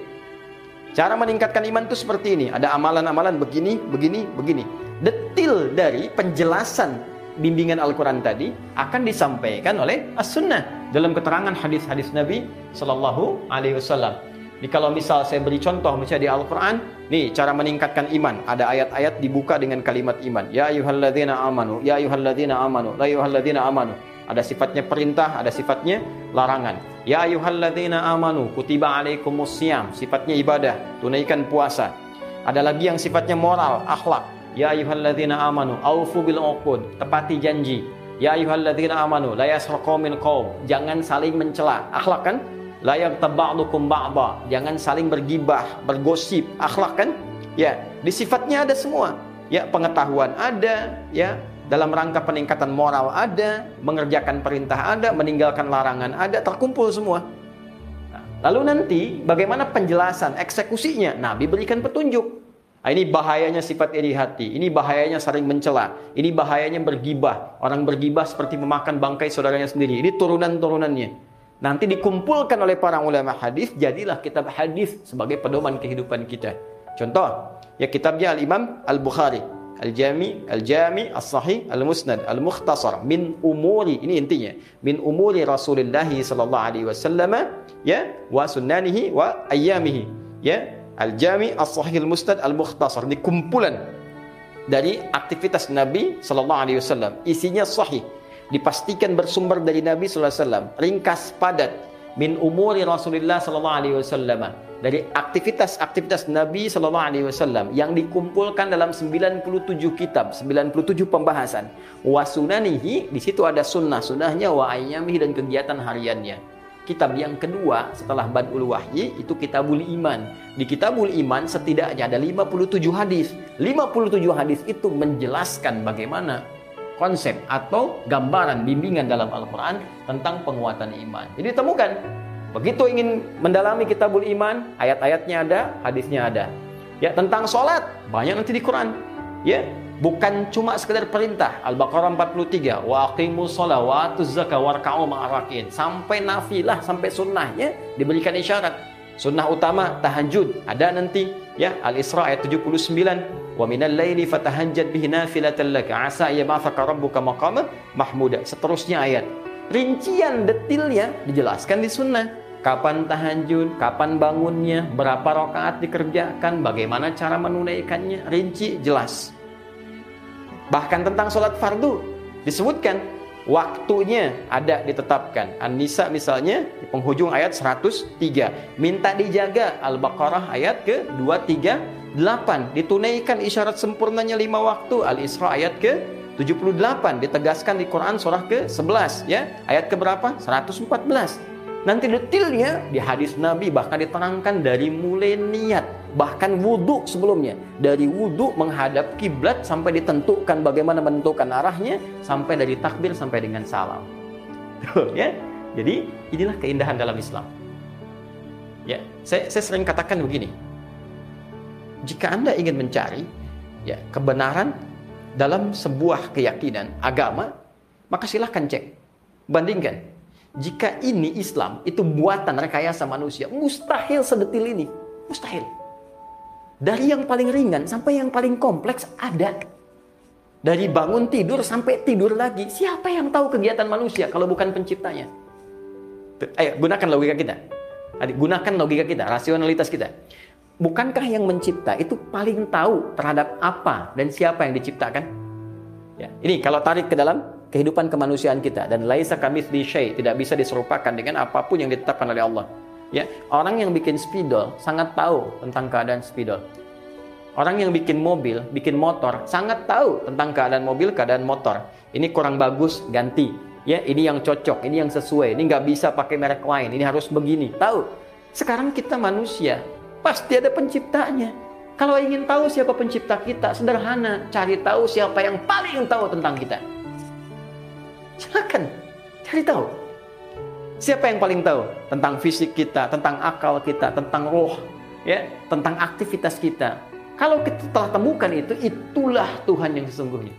Speaker 2: Cara meningkatkan iman itu seperti ini. Ada amalan-amalan begini, begini, begini. Detil dari penjelasan bimbingan Al-Quran tadi akan disampaikan oleh As-Sunnah dalam keterangan hadis-hadis Nabi Sallallahu Alaihi Wasallam. Jadi kalau misal saya beri contoh misalnya di Al-Quran, nih cara meningkatkan iman. Ada ayat-ayat dibuka dengan kalimat iman. Ya ayuhalladzina amanu, ya ayuhalladzina amanu, la ayuhalladzina amanu. Ada sifatnya perintah, ada sifatnya larangan. Ya ayuhalladzina amanu, kutiba alaikumusiyam. Sifatnya ibadah, tunaikan puasa. Ada lagi yang sifatnya moral, akhlak. Ya ayuhalladzina amanu, aufu bil uqud, tepati janji. Ya ayuhalladzina amanu, la yasraqu min qaum. Jangan saling mencela. Akhlak kan? layak taba'dukum ba'da. Jangan saling bergibah, bergosip, akhlak kan? Ya, di sifatnya ada semua. Ya, pengetahuan ada, ya, dalam rangka peningkatan moral ada, mengerjakan perintah ada, meninggalkan larangan ada, terkumpul semua. Nah, lalu nanti bagaimana penjelasan eksekusinya? Nabi berikan petunjuk. Nah, ini bahayanya sifat iri hati, ini bahayanya saling mencela, ini bahayanya bergibah. Orang bergibah seperti memakan bangkai saudaranya sendiri. Ini turunan-turunannya. Nanti dikumpulkan oleh para ulama hadis, jadilah kitab hadis sebagai pedoman kehidupan kita. Contoh, ya kitabnya Al-Imam Al-Bukhari, Al-Jami, Al-Jami, As-Sahih, Al-Musnad, Al-Mukhtasar min umuri, ini intinya, min umuri Rasulullah sallallahu alaihi wasallam ya wa sunnanihi wa ayyamihi. Ya, Al-Jami, As-Sahih, Al-Musnad, Al-Mukhtasar. Ini kumpulan dari aktivitas Nabi sallallahu alaihi wasallam. Isinya sahih dipastikan bersumber dari Nabi sallallahu alaihi wasallam. Ringkas padat min umuri Rasulullah sallallahu alaihi wasallam. Dari aktivitas-aktivitas Nabi sallallahu alaihi wasallam yang dikumpulkan dalam 97 kitab, 97 pembahasan. Wa sunanihi, di situ ada sunnah-sunnahnya wa ayyamihi dan kegiatan hariannya. Kitab yang kedua setelah Badul Wahyi itu Kitabul Iman. Di Kitabul Iman setidaknya ada 57 hadis. 57 hadis itu menjelaskan bagaimana konsep atau gambaran bimbingan dalam Al-Quran tentang penguatan iman. Jadi temukan, begitu ingin mendalami kitabul iman, ayat-ayatnya ada, hadisnya ada. Ya tentang sholat, banyak nanti di Quran. Ya, bukan cuma sekedar perintah. Al-Baqarah 43, wa aqimus sholat, wa atuz zakah, warka'u ma'arakin. Sampai nafilah, sampai sunnahnya diberikan isyarat. Sunnah utama tahajud ada nanti ya Al-Isra ayat 79 wa minal laili fatahajjad bihi nafilatan laka asa yab'athaka rabbuka maqama mahmuda seterusnya ayat rincian detailnya dijelaskan di sunnah kapan tahajud, kapan bangunnya, berapa rakaat dikerjakan, bagaimana cara menunaikannya, rinci jelas. Bahkan tentang sholat fardu disebutkan waktunya ada ditetapkan. An-Nisa misalnya di penghujung ayat 103 minta dijaga Al-Baqarah ayat ke 23 8 ditunaikan isyarat sempurnanya lima waktu. Al-Isra ayat ke 78 ditegaskan di Quran surah ke 11 ya. Ayat ke berapa? 114 nanti detailnya di hadis Nabi bahkan diterangkan dari mulai niat bahkan wudhu sebelumnya. Dari wudhu menghadap kiblat sampai ditentukan bagaimana menentukan arahnya sampai dari takbir sampai dengan salam. Ya. Jadi inilah keindahan dalam Islam. Ya saya, saya sering katakan begini. Jika Anda ingin mencari ya kebenaran dalam sebuah keyakinan agama, maka silahkan cek, bandingkan. Jika ini Islam, itu buatan rekayasa manusia, mustahil sedetil ini, mustahil. Dari yang paling ringan sampai yang paling kompleks ada. Dari bangun tidur sampai tidur lagi, siapa yang tahu kegiatan manusia kalau bukan penciptanya? Ayo, gunakan logika kita. Adik, gunakan logika kita, rasionalitas kita bukankah yang mencipta itu paling tahu terhadap apa dan siapa yang diciptakan? Ya, ini kalau tarik ke dalam kehidupan kemanusiaan kita dan laisa kami di syai tidak bisa diserupakan dengan apa pun yang ditetapkan oleh Allah. Ya, orang yang bikin spidol sangat tahu tentang keadaan spidol. Orang yang bikin mobil, bikin motor sangat tahu tentang keadaan mobil, keadaan motor. Ini kurang bagus, ganti. ya ini yang cocok, ini yang sesuai, ini nggak bisa pakai merek lain, ini harus begini. Tahu? Sekarang kita manusia, pasti ada penciptanya. Kalau ingin tahu siapa pencipta kita, sederhana, cari tahu siapa yang paling tahu tentang kita. Silakan, cari tahu. Siapa yang paling tahu tentang fisik kita, tentang akal kita, tentang roh, ya, tentang aktivitas kita. Kalau kita telah temukan itu, itulah Tuhan yang sesungguhnya.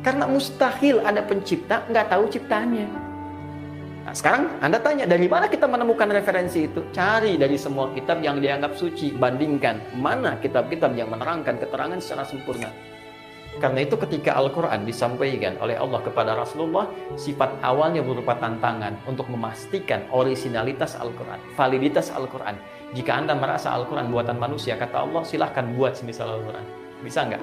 Speaker 2: Karena mustahil ada pencipta nggak tahu ciptaannya. Nah, sekarang Anda tanya dari mana kita menemukan referensi itu? Cari dari semua kitab yang dianggap suci, bandingkan mana kitab-kitab yang menerangkan keterangan secara sempurna. Karena itu ketika Al-Quran disampaikan oleh Allah kepada Rasulullah, sifat awalnya berupa tantangan untuk memastikan originalitas Al-Quran, validitas Al-Quran. Jika Anda merasa Al-Quran buatan manusia, kata Allah, silahkan buat semisal Al-Quran. Bisa nggak?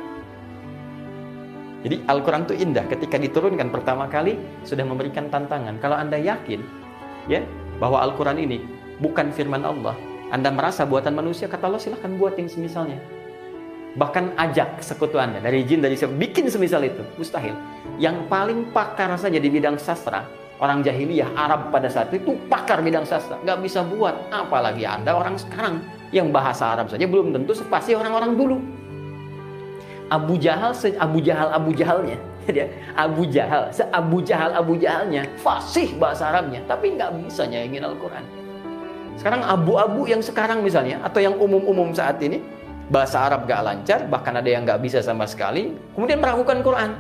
Speaker 2: Jadi Al-Quran itu indah. Ketika diturunkan pertama kali sudah memberikan tantangan. Kalau anda yakin ya bahwa Al-Quran ini bukan firman Allah, anda merasa buatan manusia, kata Allah silahkan buat yang semisalnya. Bahkan ajak sekutu anda dari jin dari siapa bikin semisal itu mustahil. Yang paling pakar saja di bidang sastra orang jahiliyah Arab pada saat itu pakar bidang sastra. Nggak bisa buat apalagi anda orang sekarang yang bahasa Arab saja belum tentu sepasti orang-orang dulu. Abu Jahal se Abu Jahal Abu Jahalnya dia Abu Jahal se Abu Jahal Abu Jahalnya fasih bahasa Arabnya tapi nggak bisa nyaingin Al-Quran. Sekarang abu-abu yang sekarang misalnya atau yang umum-umum saat ini bahasa Arab gak lancar bahkan ada yang nggak bisa sama sekali kemudian meragukan Quran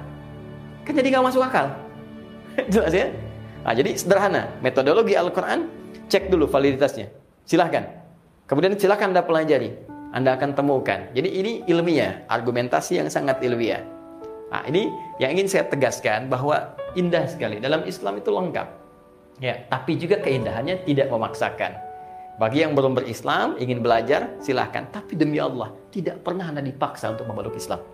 Speaker 2: kan jadi nggak masuk akal jelas ya nah, jadi sederhana metodologi Al-Quran cek dulu validitasnya silahkan kemudian silahkan anda pelajari anda akan temukan. Jadi ini ilmiah, argumentasi yang sangat ilmiah. Nah, ini yang ingin saya tegaskan bahwa indah sekali. Dalam Islam itu lengkap. Ya, tapi juga keindahannya tidak memaksakan. Bagi yang belum berislam, ingin belajar, silahkan. Tapi demi Allah, tidak pernah Anda dipaksa untuk memeluk Islam.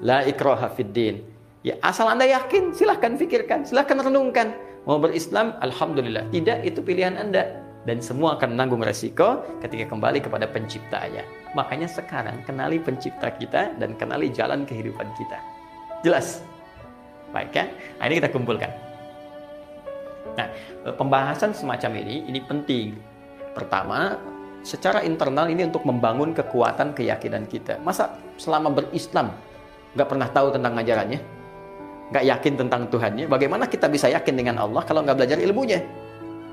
Speaker 2: La ikraha fiddin. Ya, asal Anda yakin, silahkan pikirkan, silahkan renungkan. Mau berislam, Alhamdulillah. Tidak, itu pilihan Anda dan semua akan menanggung resiko ketika kembali kepada penciptanya. Makanya sekarang kenali pencipta kita dan kenali jalan kehidupan kita. Jelas? Baik ya? Nah, ini kita kumpulkan. Nah, pembahasan semacam ini ini penting. Pertama, secara internal ini untuk membangun kekuatan keyakinan kita. Masa selama berislam nggak pernah tahu tentang ajarannya, nggak yakin tentang Tuhannya, bagaimana kita bisa yakin dengan Allah kalau nggak belajar ilmunya?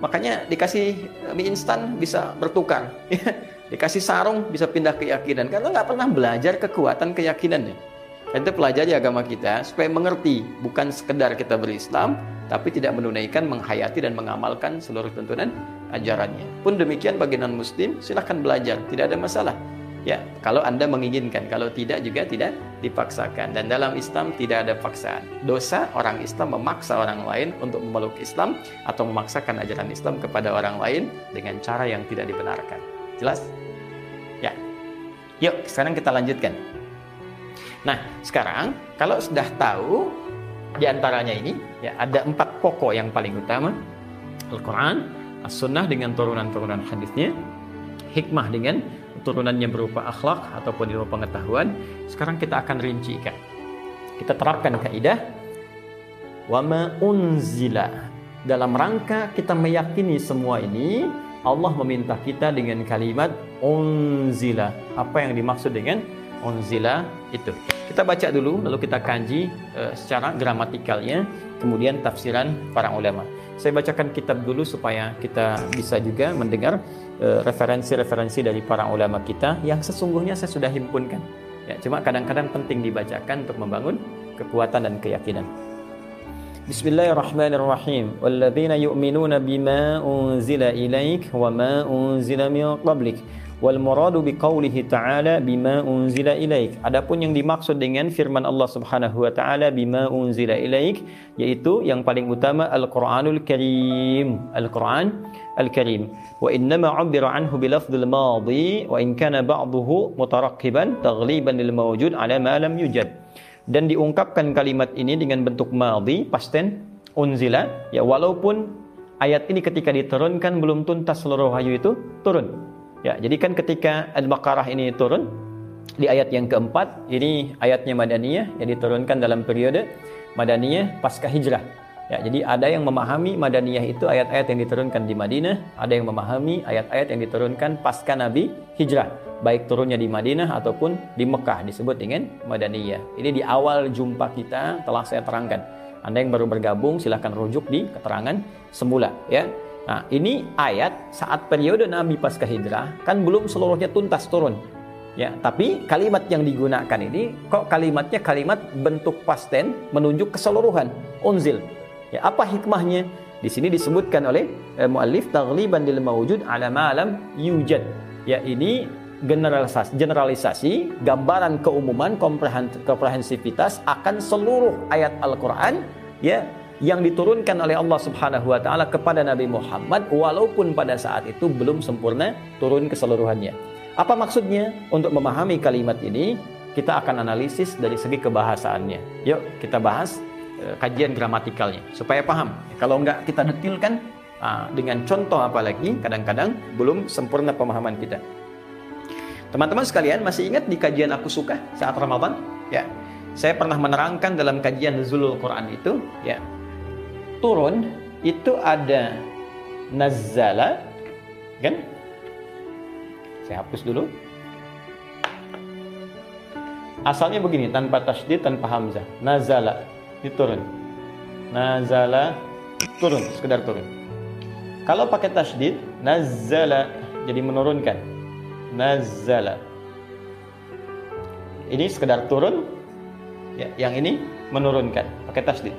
Speaker 2: Makanya dikasih eh, mie instan bisa bertukar. dikasih sarung bisa pindah keyakinan. Karena nggak pernah belajar kekuatan keyakinannya. Kita pelajari agama kita supaya mengerti. Bukan sekedar kita berislam, tapi tidak menunaikan, menghayati, dan mengamalkan seluruh tuntunan ajarannya. Pun demikian bagi non-muslim, silahkan belajar. Tidak ada masalah. Ya, kalau Anda menginginkan, kalau tidak juga tidak dipaksakan. Dan dalam Islam tidak ada paksaan. Dosa orang Islam memaksa orang lain untuk memeluk Islam atau memaksakan ajaran Islam kepada orang lain dengan cara yang tidak dibenarkan. Jelas? Ya. Yuk, sekarang kita lanjutkan. Nah, sekarang kalau sudah tahu di antaranya ini ya ada empat pokok yang paling utama Al-Quran, As-Sunnah dengan turunan-turunan hadisnya, hikmah dengan turunannya berupa akhlak ataupun ilmu pengetahuan. Sekarang kita akan rincikan. Kita terapkan kaidah wama unzila. Dalam rangka kita meyakini semua ini, Allah meminta kita dengan kalimat unzila. Apa yang dimaksud dengan unzila itu? Kita baca dulu lalu kita kanji uh, secara gramatikalnya, kemudian tafsiran para ulama. Saya bacakan kitab dulu supaya kita bisa juga mendengar eh, referensi-referensi dari para ulama kita yang sesungguhnya saya sudah himpunkan. Ya, cuma kadang-kadang penting dibacakan untuk membangun kekuatan dan keyakinan. Bismillahirrahmanirrahim. Walladzina yu'minuna bima unzila ilaik wa ma unzila min qablik wal muradu biqaulihi ta'ala bima unzila ilaik. Adapun yang dimaksud dengan firman Allah Subhanahu wa taala bima unzila ilaik yaitu yang paling utama Al-Qur'anul Karim. Al-Qur'an Al-Karim. Wa innama 'ubbira anhu bi lafdhil madhi wa in kana ba'dahu mutarakkiban taghliban lil mawjud ala ma lam yujad. Dan diungkapkan kalimat ini dengan bentuk madhi past tense unzila. Ya walaupun ayat ini ketika diturunkan belum tuntas seluruh wahyu itu turun Ya, jadi kan ketika Al-Baqarah ini turun di ayat yang keempat, ini ayatnya Madaniyah yang diturunkan dalam periode Madaniyah pasca hijrah. Ya, jadi ada yang memahami Madaniyah itu ayat-ayat yang diturunkan di Madinah, ada yang memahami ayat-ayat yang diturunkan pasca Nabi hijrah, baik turunnya di Madinah ataupun di Mekah disebut dengan Madaniyah. Ini di awal jumpa kita telah saya terangkan. Anda yang baru bergabung silahkan rujuk di keterangan semula ya. Nah, ini ayat saat periode Nabi pasca hijrah kan belum seluruhnya tuntas turun. Ya, tapi kalimat yang digunakan ini kok kalimatnya kalimat bentuk pasten menunjuk keseluruhan. Unzil Ya, apa hikmahnya? Di sini disebutkan oleh eh, muallif taghliban lil mawjud ala ma'lam yujad. Ya, ini generalisasi, generalisasi gambaran keumuman komprehensivitas akan seluruh ayat Al-Qur'an ya yang diturunkan oleh Allah Subhanahu wa taala kepada Nabi Muhammad walaupun pada saat itu belum sempurna turun keseluruhannya. Apa maksudnya? Untuk memahami kalimat ini, kita akan analisis dari segi kebahasaannya. Yuk, kita bahas Eh, kajian gramatikalnya supaya paham. Kalau enggak kita detilkan ah, dengan contoh apalagi kadang-kadang belum sempurna pemahaman kita. Teman-teman sekalian masih ingat di kajian aku suka saat Ramadan? Ya. Saya pernah menerangkan dalam kajian Nuzulul Quran itu, ya. Turun itu ada nazala kan? Saya hapus dulu. Asalnya begini, tanpa tasdid, tanpa hamzah. Nazala diturun nazala turun sekedar turun kalau pakai tasdid nazala jadi menurunkan nazala ini sekedar turun ya, yang ini menurunkan pakai tasdid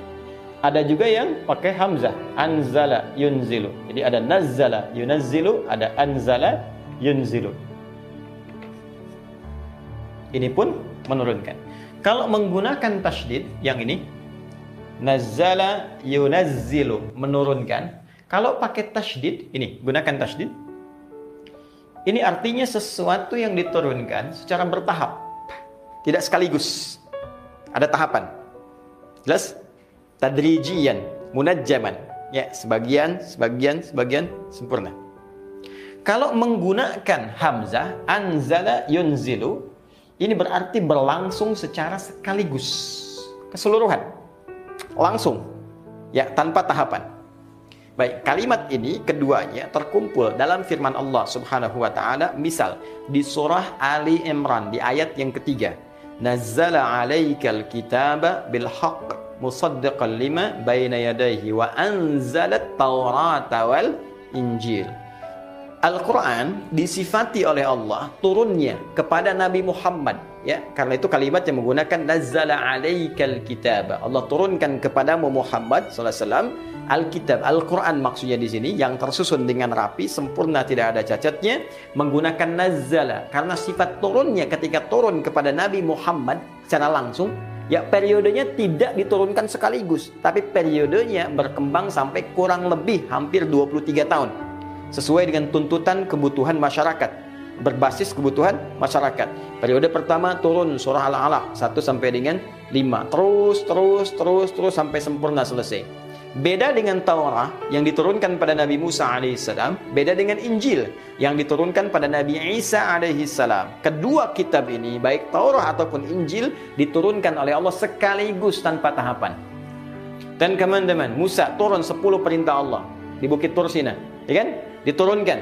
Speaker 2: ada juga yang pakai hamzah anzala yunzilu jadi ada nazala yunazzilu ada anzala yunzilu ini pun menurunkan kalau menggunakan tasdid yang ini Nazzala yunazzilu menurunkan. Kalau pakai tasydid, ini gunakan tasydid. Ini artinya sesuatu yang diturunkan secara bertahap. Tidak sekaligus. Ada tahapan. Jelas? Tadrijian, munajjaman. Ya, sebagian, sebagian, sebagian sempurna. Kalau menggunakan hamzah anzala yunzilu ini berarti berlangsung secara sekaligus keseluruhan langsung ya tanpa tahapan. Baik, kalimat ini keduanya terkumpul dalam firman Allah Subhanahu wa taala misal di surah Ali Imran di ayat yang ketiga. Nazzala 'alaikal kitaba bil haqq musaddiqan lima baina yadayhi wa anzalat taurata wal injil. Al-Quran disifati oleh Allah turunnya kepada Nabi Muhammad ya. Karena itu kalimat yang menggunakan nazzala alaikal kitab Allah turunkan kepadamu Muhammad sallallahu alaihi wasallam Alkitab Al-Quran maksudnya di sini yang tersusun dengan rapi sempurna tidak ada cacatnya menggunakan nazzala. Karena sifat turunnya ketika turun kepada Nabi Muhammad secara langsung ya periodenya tidak diturunkan sekaligus tapi periodenya berkembang sampai kurang lebih hampir 23 tahun sesuai dengan tuntutan kebutuhan masyarakat berbasis kebutuhan masyarakat. Periode pertama turun surah Al-Alaq 1 sampai dengan 5. Terus terus terus terus sampai sempurna selesai. Beda dengan Taurat yang diturunkan pada Nabi Musa alaihissalam, beda dengan Injil yang diturunkan pada Nabi Isa alaihissalam. Kedua kitab ini, baik Taurat ataupun Injil, diturunkan oleh Allah sekaligus tanpa tahapan. Dan teman-teman, Musa turun 10 perintah Allah di Bukit Tursina, ya kan? diturunkan.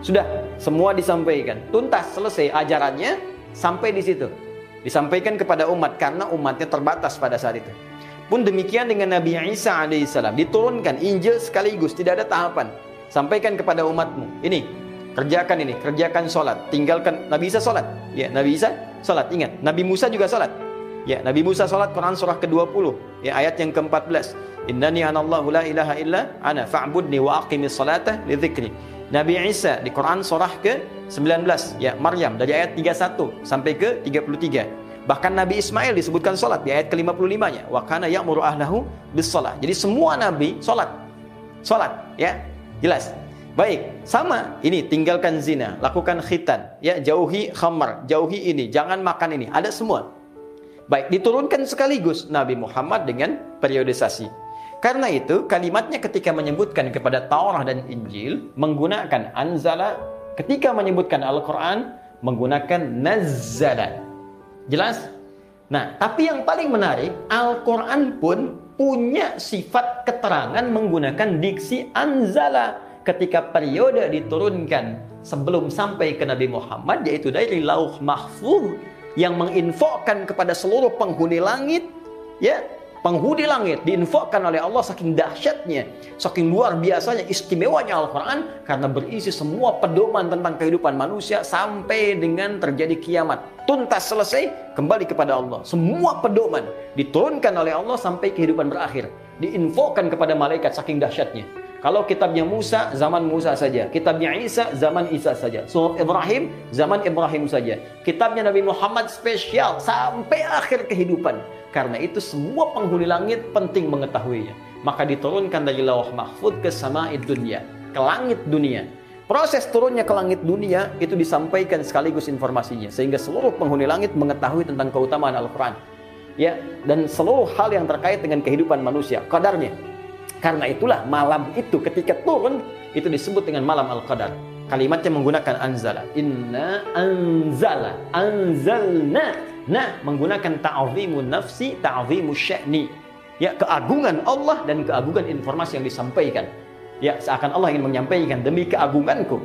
Speaker 2: Sudah semua disampaikan. Tuntas selesai ajarannya sampai di situ. Disampaikan kepada umat karena umatnya terbatas pada saat itu. Pun demikian dengan Nabi Isa alaihissalam diturunkan Injil sekaligus tidak ada tahapan. Sampaikan kepada umatmu. Ini kerjakan ini, kerjakan sholat, tinggalkan Nabi Isa sholat. Ya, Nabi Isa sholat. Ingat, Nabi Musa juga sholat. Ya, Nabi Musa sholat Quran surah ke-20 ya ayat yang ke-14. Innani anallahu la ilaha illa ana fa'budni wa aqimis salata li dzikri. Nabi Isa di Quran surah ke-19 ya Maryam dari ayat 31 sampai ke 33. Bahkan Nabi Ismail disebutkan salat di ayat ke-55-nya. Wa kana ya'muru ahlahu bis. Jadi semua nabi salat. Salat ya. Jelas. Baik, sama ini tinggalkan zina, lakukan khitan, ya jauhi khamar, jauhi ini, jangan makan ini, ada semua. Baik, diturunkan sekaligus Nabi Muhammad dengan periodisasi. Karena itu kalimatnya ketika menyebutkan kepada Taurat dan Injil menggunakan anzala, ketika menyebutkan Al-Qur'an menggunakan nazzala. Jelas? Nah, tapi yang paling menarik, Al-Qur'an pun punya sifat keterangan menggunakan diksi anzala ketika periode diturunkan sebelum sampai ke Nabi Muhammad yaitu dari lauh mahfuz yang menginfokan kepada seluruh penghuni langit ya penghuni langit diinfokan oleh Allah saking dahsyatnya, saking luar biasanya, istimewanya Al-Quran karena berisi semua pedoman tentang kehidupan manusia sampai dengan terjadi kiamat. Tuntas selesai, kembali kepada Allah. Semua pedoman diturunkan oleh Allah sampai kehidupan berakhir. Diinfokan kepada malaikat saking dahsyatnya. Kalau kitabnya Musa, zaman Musa saja. Kitabnya Isa, zaman Isa saja. Surat Ibrahim, zaman Ibrahim saja. Kitabnya Nabi Muhammad spesial sampai akhir kehidupan. Karena itu semua penghuni langit penting mengetahuinya. Maka diturunkan dari lawah mahfud ke sama'id dunia. Ke langit dunia. Proses turunnya ke langit dunia itu disampaikan sekaligus informasinya. Sehingga seluruh penghuni langit mengetahui tentang keutamaan Al-Quran. Ya, dan seluruh hal yang terkait dengan kehidupan manusia. Kadarnya. Karena itulah malam itu ketika turun itu disebut dengan malam Al-Qadar. Kalimatnya menggunakan anzala. Inna anzala. Anzalna. Nah, menggunakan ta'zimu nafsi, ta'zimu sya'ni. Ya, keagungan Allah dan keagungan informasi yang disampaikan. Ya, seakan Allah ingin menyampaikan demi keagunganku.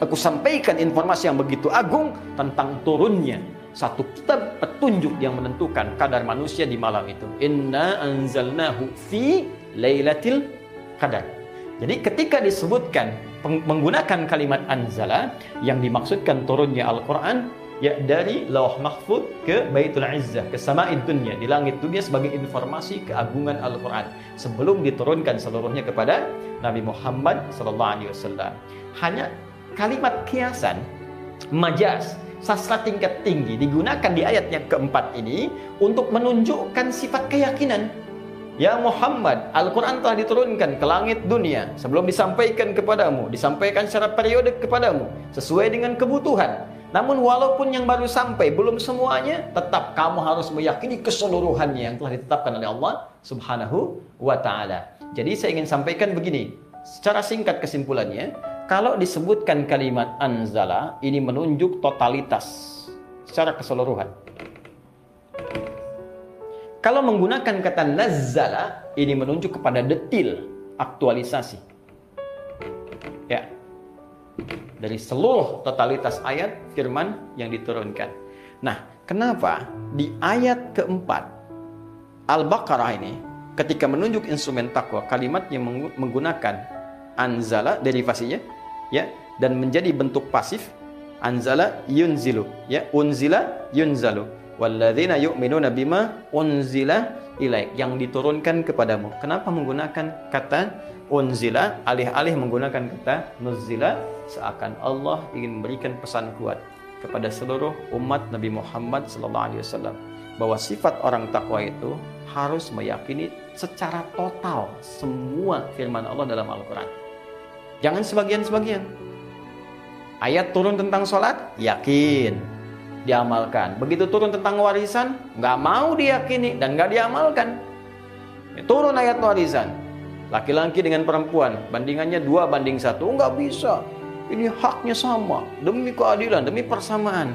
Speaker 2: Aku sampaikan informasi yang begitu agung tentang turunnya satu kitab petunjuk yang menentukan kadar manusia di malam itu. Inna anzalnahu fi Lailatul Qadar. Jadi ketika disebutkan menggunakan kalimat anzala yang dimaksudkan turunnya Al-Qur'an ya dari Lauh Mahfud ke Baitul Izzah ke Sama'id Dunya di langit dunia sebagai informasi keagungan Al-Qur'an sebelum diturunkan seluruhnya kepada Nabi Muhammad sallallahu alaihi wasallam. Hanya kalimat kiasan majas sastra tingkat tinggi digunakan di ayat yang keempat ini untuk menunjukkan sifat keyakinan Ya Muhammad, Al-Quran telah diturunkan ke langit dunia sebelum disampaikan kepadamu, disampaikan secara periode kepadamu, sesuai dengan kebutuhan. Namun walaupun yang baru sampai belum semuanya, tetap kamu harus meyakini keseluruhannya yang telah ditetapkan oleh Allah Subhanahu wa taala. Jadi saya ingin sampaikan begini, secara singkat kesimpulannya, kalau disebutkan kalimat anzala ini menunjuk totalitas secara keseluruhan. Kalau menggunakan kata nazzala, ini menunjuk kepada detil, aktualisasi. Dari seluruh totalitas ayat firman yang diturunkan. Nah, kenapa di ayat keempat Al-Baqarah ini ketika menunjuk instrumen takwa kalimat yang menggunakan anzala derivasinya ya dan menjadi bentuk pasif anzala yunzilu ya unzila yunzalu walladzina yu'minuna bima unzila ilaik yang diturunkan kepadamu. Kenapa menggunakan kata unzila alih-alih menggunakan kata nuzila seakan Allah ingin memberikan pesan kuat kepada seluruh umat Nabi Muhammad sallallahu alaihi wasallam bahwa sifat orang takwa itu harus meyakini secara total semua firman Allah dalam Al-Qur'an. Jangan sebagian-sebagian. Ayat turun tentang sholat, yakin diamalkan. Begitu turun tentang warisan, nggak mau diyakini dan nggak diamalkan. Turun ayat warisan. Laki-laki dengan perempuan, bandingannya dua banding satu, nggak bisa. Ini haknya sama, demi keadilan, demi persamaan.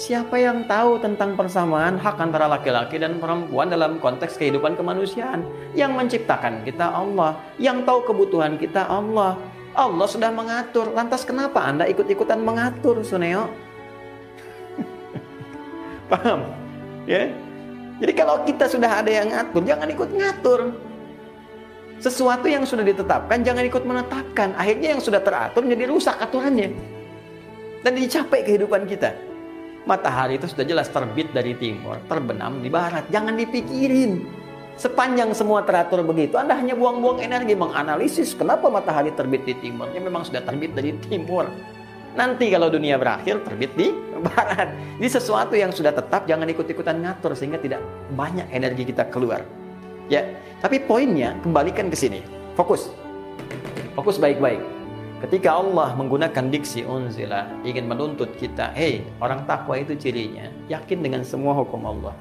Speaker 2: Siapa yang tahu tentang persamaan hak antara laki-laki dan perempuan dalam konteks kehidupan kemanusiaan? Yang menciptakan kita Allah, yang tahu kebutuhan kita Allah. Allah sudah mengatur, lantas kenapa Anda ikut-ikutan mengatur, Suneo? Paham? Ya. Jadi kalau kita sudah ada yang ngatur, jangan ikut ngatur. Sesuatu yang sudah ditetapkan jangan ikut menetapkan. Akhirnya yang sudah teratur menjadi rusak aturannya. Dan dicapai kehidupan kita. Matahari itu sudah jelas terbit dari timur, terbenam di barat. Jangan dipikirin. Sepanjang semua teratur begitu, Anda hanya buang-buang energi menganalisis kenapa matahari terbit di timur. Ya memang sudah terbit dari timur. Nanti kalau dunia berakhir terbit di barat. Ini sesuatu yang sudah tetap jangan ikut-ikutan ngatur sehingga tidak banyak energi kita keluar. Ya, tapi poinnya kembalikan ke sini. Fokus. Fokus baik-baik. Ketika Allah menggunakan diksi unzila ingin menuntut kita, hei orang takwa itu cirinya yakin dengan semua hukum Allah.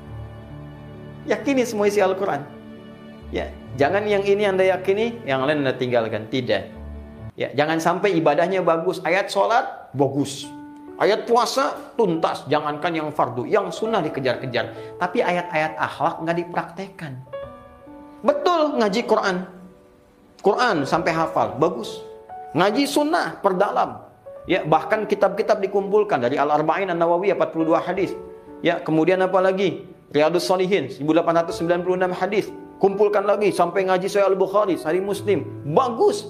Speaker 2: Yakini semua isi Al-Quran. Ya, jangan yang ini anda yakini, yang lain anda tinggalkan. Tidak. Ya, jangan sampai ibadahnya bagus, ayat sholat bagus. Ayat puasa tuntas, jangankan yang fardu, yang sunnah dikejar-kejar. Tapi ayat-ayat akhlak nggak dipraktekkan. Betul ngaji Quran. Quran sampai hafal, bagus. Ngaji sunnah, perdalam. Ya, bahkan kitab-kitab dikumpulkan dari Al-Arba'in An-Nawawiyah 42 hadis. Ya, kemudian apa lagi? Riyadus Salihin 1896 hadis. Kumpulkan lagi sampai ngaji Sahih Al-Bukhari, Sahih Muslim. Bagus.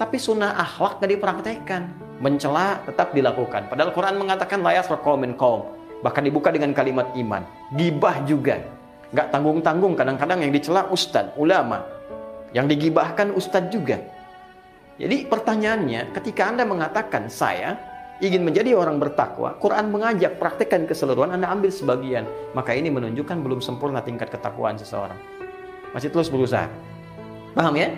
Speaker 2: Tapi sunnah akhlak gak dipraktekkan. Mencela tetap dilakukan. Padahal Quran mengatakan layas min kaum. Bahkan dibuka dengan kalimat iman. Gibah juga. Gak tanggung-tanggung kadang-kadang yang dicela ustadz, ulama. Yang digibahkan ustadz juga. Jadi pertanyaannya, ketika Anda mengatakan saya ingin menjadi orang bertakwa, Quran mengajak praktekkan keseluruhan, Anda ambil sebagian. Maka ini menunjukkan belum sempurna tingkat ketakwaan seseorang. Masih terus berusaha. Paham ya?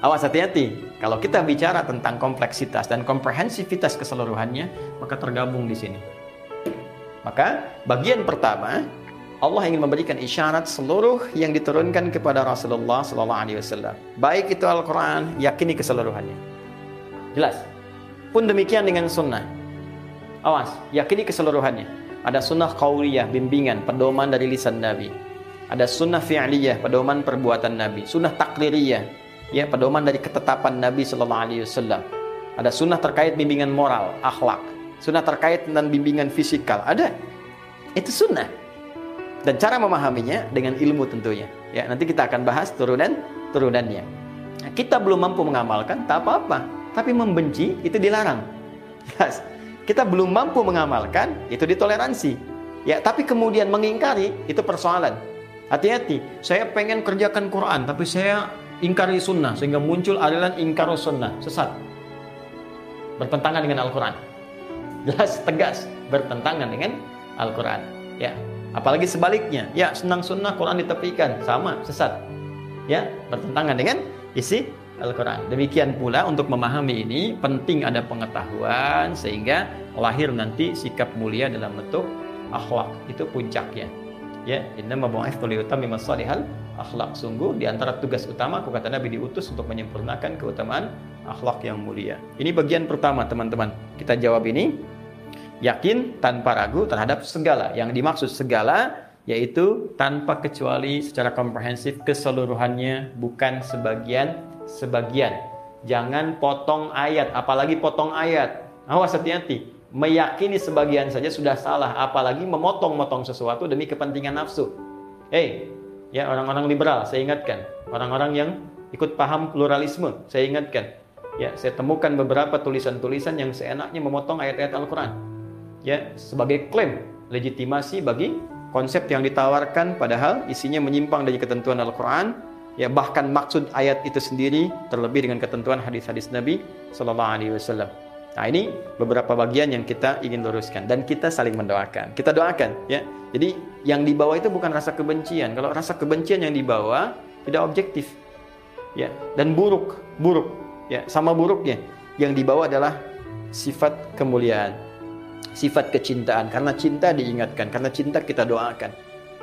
Speaker 2: Awas hati-hati. Kalau kita bicara tentang kompleksitas dan komprehensivitas keseluruhannya, maka tergabung di sini. Maka bagian pertama Allah ingin memberikan isyarat seluruh yang diturunkan kepada Rasulullah Sallallahu Alaihi Wasallam. Baik itu Al-Quran, yakini keseluruhannya. Jelas. Pun demikian dengan sunnah. Awas, yakini keseluruhannya. Ada sunnah qauliyah, bimbingan, pedoman dari lisan Nabi. Ada sunnah fi'liyah, pedoman perbuatan Nabi. Sunnah takliriyah, ya pedoman dari ketetapan Nabi Sallallahu Alaihi Wasallam. Ada sunnah terkait bimbingan moral, akhlak. Sunnah terkait dengan bimbingan fisikal. Ada. Itu sunnah dan cara memahaminya dengan ilmu tentunya. Ya, nanti kita akan bahas turunan turunannya. Nah, kita belum mampu mengamalkan, tak apa-apa. Tapi membenci itu dilarang. Yes. Kita belum mampu mengamalkan, itu ditoleransi. Ya, tapi kemudian mengingkari itu persoalan. Hati-hati. Saya pengen kerjakan Quran, tapi saya ingkari sunnah sehingga muncul aliran ingkar sunnah sesat. Bertentangan dengan Al-Quran. Jelas tegas bertentangan dengan Al-Quran. Ya, Apalagi sebaliknya, ya senang sunnah Quran ditepikan, sama sesat. Ya, bertentangan dengan isi Al-Quran. Demikian pula untuk memahami ini penting ada pengetahuan sehingga lahir nanti sikap mulia dalam bentuk akhlak. Itu puncaknya. Ya, inna mabu'ithtu liyutamima salihal akhlak. Sungguh di antara tugas utama aku kata Nabi diutus untuk menyempurnakan keutamaan akhlak yang mulia. Ini bagian pertama teman-teman. Kita jawab ini yakin tanpa ragu terhadap segala. Yang dimaksud segala yaitu tanpa kecuali secara komprehensif keseluruhannya bukan sebagian sebagian. Jangan potong ayat, apalagi potong ayat. Awas hati-hati. Meyakini sebagian saja sudah salah, apalagi memotong-motong sesuatu demi kepentingan nafsu. Hei, ya orang-orang liberal, saya ingatkan. Orang-orang yang ikut paham pluralisme, saya ingatkan. Ya, saya temukan beberapa tulisan-tulisan yang seenaknya memotong ayat-ayat Al-Quran ya sebagai klaim legitimasi bagi konsep yang ditawarkan padahal isinya menyimpang dari ketentuan Al-Qur'an ya bahkan maksud ayat itu sendiri terlebih dengan ketentuan hadis-hadis Nabi sallallahu alaihi wasallam. Nah, ini beberapa bagian yang kita ingin luruskan dan kita saling mendoakan. Kita doakan ya. Jadi yang dibawa itu bukan rasa kebencian. Kalau rasa kebencian yang dibawa tidak objektif. Ya, dan buruk, buruk. Ya, sama buruknya. Yang dibawa adalah sifat kemuliaan sifat kecintaan. Karena cinta diingatkan karena cinta kita doakan.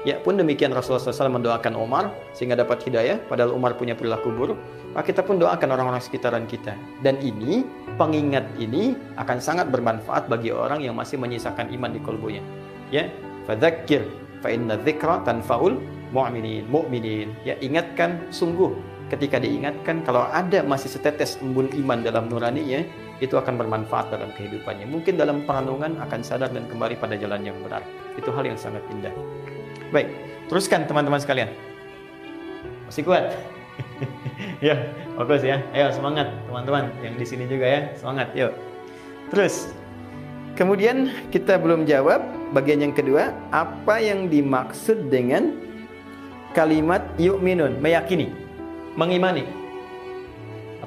Speaker 2: Ya pun demikian Rasulullah SAW mendoakan Umar sehingga dapat hidayah padahal Umar punya perilaku buruk maka kita pun doakan orang-orang sekitaran kita. Dan ini pengingat ini akan sangat bermanfaat bagi orang yang masih menyisakan iman di kolbunya. Ya fadzakir fa inna dzikra tanfaul mu'minin mu'minin. Ya ingatkan sungguh ketika diingatkan kalau ada masih setetes embun iman dalam nuraninya itu akan bermanfaat dalam kehidupannya. Mungkin dalam perenungan akan sadar dan kembali pada jalan yang benar. Itu hal yang sangat indah. Baik, teruskan teman-teman sekalian. Masih kuat? ya, bagus ya. Ayo semangat teman-teman yang di sini juga ya. Semangat, yuk. Terus, kemudian kita belum jawab bagian yang kedua, apa yang dimaksud dengan kalimat yuk minun, meyakini, mengimani.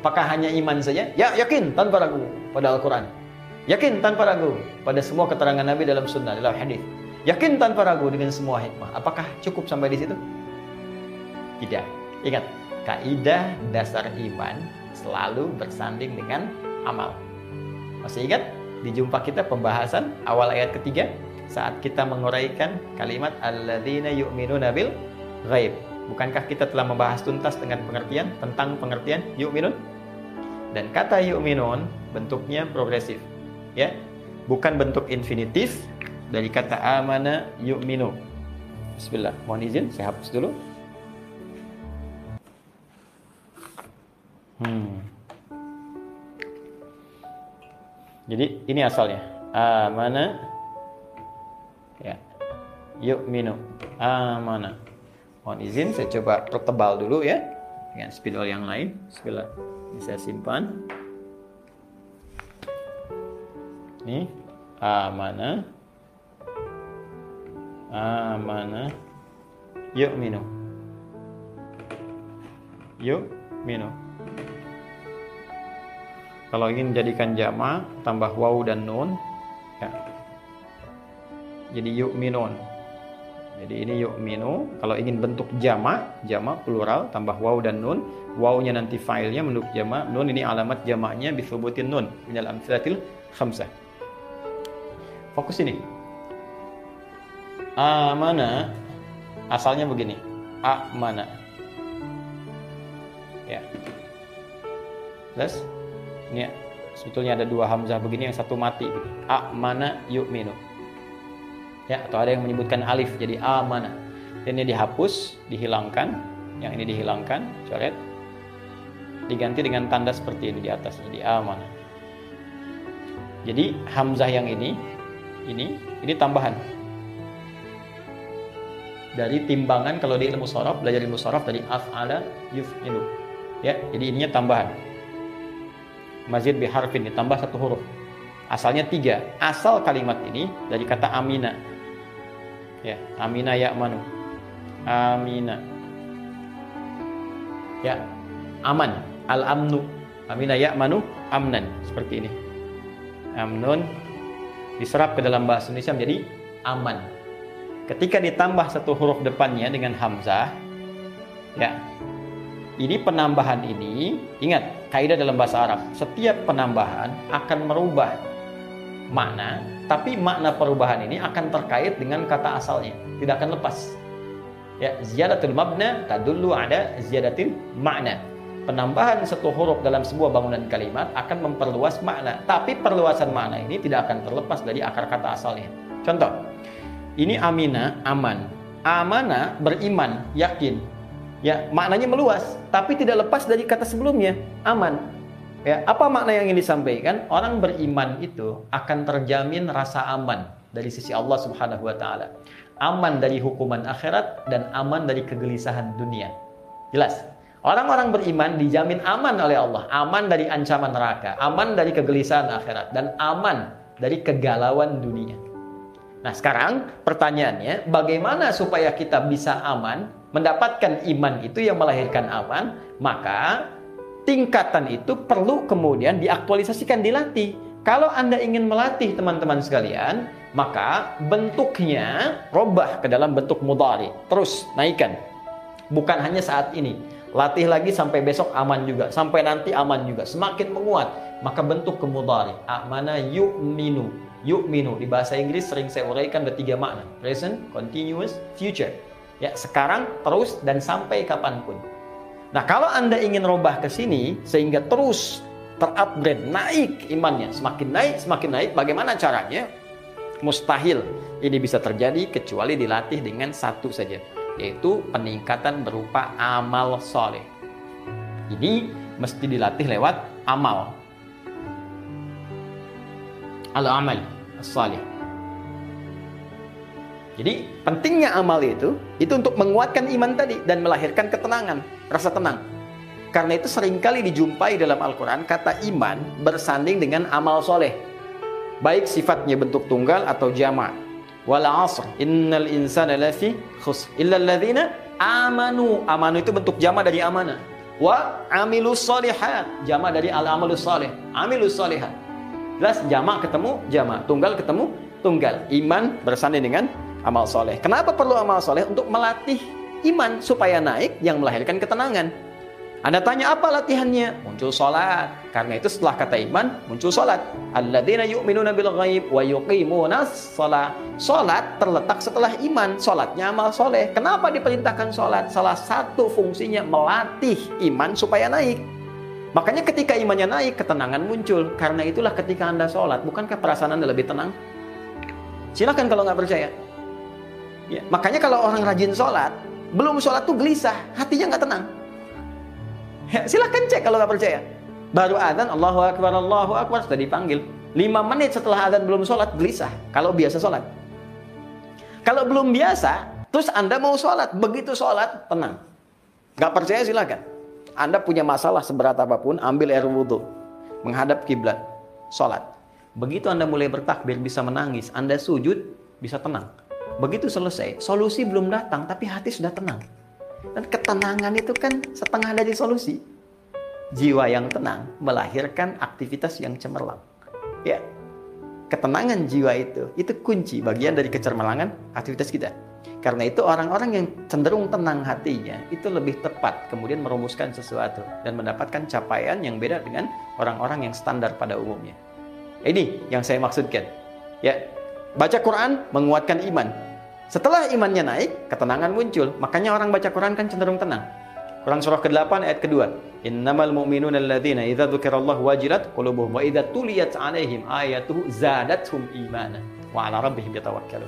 Speaker 2: Apakah hanya iman saja? Ya, yakin tanpa ragu pada Al-Quran. Yakin tanpa ragu pada semua keterangan Nabi dalam sunnah, dalam hadis. Yakin tanpa ragu dengan semua hikmah. Apakah cukup sampai di situ? Tidak. Ingat, kaidah dasar iman selalu bersanding dengan amal. Masih ingat di jumpa kita pembahasan awal ayat ketiga saat kita menguraikan kalimat alladzina yu'minuna bil ghaib. Bukankah kita telah membahas tuntas dengan pengertian tentang pengertian yu'minun? Dan kata yu'minun bentuknya progresif. Ya. Bukan bentuk infinitif dari kata amana yu'minu. Bismillah. Mohon izin saya hapus dulu. Hmm. Jadi ini asalnya. Amana ya. Yuk minum. Amana. Mohon izin saya coba pertebal dulu ya dengan spidol yang lain. Bismillah. Ini saya simpan. Ini amana. Amana. Yuk minum. Yuk minum. Kalau ingin jadikan jama, tambah waw dan nun. Ya. Jadi yuk minun. Jadi ini yuk minu. Kalau ingin bentuk jama, jama plural, tambah waw dan nun. Wawnya nanti filenya bentuk jama. Nun ini alamat jamaknya bisubutin nun. Minal amsilatil khamsah. Fokus ini. Amana asalnya begini. Amana. Ya. Plus ini sebetulnya ada dua hamzah begini yang satu mati a mana yuk minu ya atau ada yang menyebutkan alif jadi a mana ini dihapus dihilangkan. Yang ini dihilangkan coret. Diganti dengan tanda seperti ini di atas jadi a mana jadi hamzah yang ini ini ini tambahan. Dari timbangan kalau di ilmu sorof belajar ilmu sorof dari af'ala yuf'ilu. Ya jadi ininya tambahan. Mazid biharfin ditambah satu huruf. Asalnya tiga. Asal kalimat ini dari kata amina. Ya, amina ya manu. Amina. Ya, aman. Al amnu. Amina ya manu amnan. Seperti ini. Amnun diserap ke dalam bahasa Indonesia menjadi aman. Ketika ditambah satu huruf depannya dengan hamzah, ya, ini penambahan ini, ingat, kaidah dalam bahasa Arab, setiap penambahan akan merubah makna, tapi makna perubahan ini akan terkait dengan kata asalnya, tidak akan lepas. Ya, ziyadatul mabna tadullu ada ziyadatil makna. Penambahan satu huruf dalam sebuah bangunan kalimat akan memperluas makna, tapi perluasan makna ini tidak akan terlepas dari akar kata asalnya. Contoh, ini amina, aman. Amana beriman, yakin. Ya, maknanya meluas, tapi tidak lepas dari kata sebelumnya, aman. Ya, apa makna yang ingin disampaikan? Orang beriman itu akan terjamin rasa aman dari sisi Allah Subhanahu wa taala. Aman dari hukuman akhirat dan aman dari kegelisahan dunia. Jelas. Orang-orang beriman dijamin aman oleh Allah, aman dari ancaman neraka, aman dari kegelisahan akhirat dan aman dari kegalauan dunia. Nah, sekarang pertanyaannya, bagaimana supaya kita bisa aman mendapatkan iman itu yang melahirkan aman, maka tingkatan itu perlu kemudian diaktualisasikan, dilatih. Kalau Anda ingin melatih teman-teman sekalian, maka bentuknya robah ke dalam bentuk mudari. Terus naikkan. Bukan hanya saat ini. Latih lagi sampai besok aman juga. Sampai nanti aman juga. Semakin menguat. Maka bentuk ke mudari. Amana yu'minu. Yu'minu. Di bahasa Inggris sering saya uraikan bertiga makna. Present, continuous, future. Ya, sekarang, terus, dan sampai kapan pun. Nah, kalau Anda ingin robah ke sini, sehingga terus terupgrade, naik imannya. Semakin naik, semakin naik. Bagaimana caranya? Mustahil ini bisa terjadi kecuali dilatih dengan satu saja. Yaitu peningkatan berupa amal soleh. Ini mesti dilatih lewat amal. Al-amal, salih. Jadi pentingnya amal itu itu untuk menguatkan iman tadi dan melahirkan ketenangan, rasa tenang. Karena itu sering kali dijumpai dalam Al-Quran kata iman bersanding dengan amal soleh. Baik sifatnya bentuk tunggal atau jama. Wal asr innal insana lafi khus illa amanu. Amanu itu bentuk jama dari amanah. Wa amilus solihat. Jama dari al amalus soleh. Amilus solihat. Jelas jama ketemu jama, tunggal ketemu tunggal. Iman bersanding dengan amal soleh. Kenapa perlu amal soleh? Untuk melatih iman supaya naik yang melahirkan ketenangan. Anda tanya apa latihannya? Muncul sholat. Karena itu setelah kata iman, muncul sholat. Alladzina yu'minuna bil ghaib wa yuqimuna sholat. Sholat terletak setelah iman. Sholatnya amal soleh. Kenapa diperintahkan sholat? Salah satu fungsinya melatih iman supaya naik. Makanya ketika imannya naik, ketenangan muncul. Karena itulah ketika Anda sholat, bukankah perasaan Anda lebih tenang? Silakan kalau nggak percaya. Ya, makanya kalau orang rajin sholat, belum sholat tuh gelisah, hatinya nggak tenang. Ya, silahkan cek kalau nggak percaya. Baru adzan Allahu Akbar, Allahu Akbar sudah dipanggil. Lima menit setelah adzan belum sholat, gelisah. Kalau biasa sholat. Kalau belum biasa, terus Anda mau sholat. Begitu sholat, tenang. Gak percaya silakan. Anda punya masalah seberat apa pun, ambil air wudhu. Menghadap kiblat. Sholat. Begitu Anda mulai bertakbir, bisa menangis. Anda sujud, bisa tenang. Begitu selesai, solusi belum datang, tapi hati sudah tenang. Dan ketenangan itu kan setengah dari solusi. Jiwa yang tenang melahirkan aktivitas yang cemerlang. Ya, ketenangan jiwa itu, itu kunci bagian dari kecermelangan aktivitas kita. Karena itu orang-orang yang cenderung tenang hatinya itu lebih tepat kemudian merumuskan sesuatu dan mendapatkan capaian yang beda dengan orang-orang yang standar pada umumnya. Ini yang saya maksudkan. Ya, baca Quran menguatkan iman, setelah imannya naik, ketenangan muncul. Makanya orang baca Quran kan cenderung tenang. Quran surah ke-8 ayat kedua. Innamal mu'minuna alladzina idza dzukirallahu wajilat qulubuhum wa idza tuliyat 'alaihim ayatuhu zadatuhum imana wa 'ala rabbihim yatawakkalun.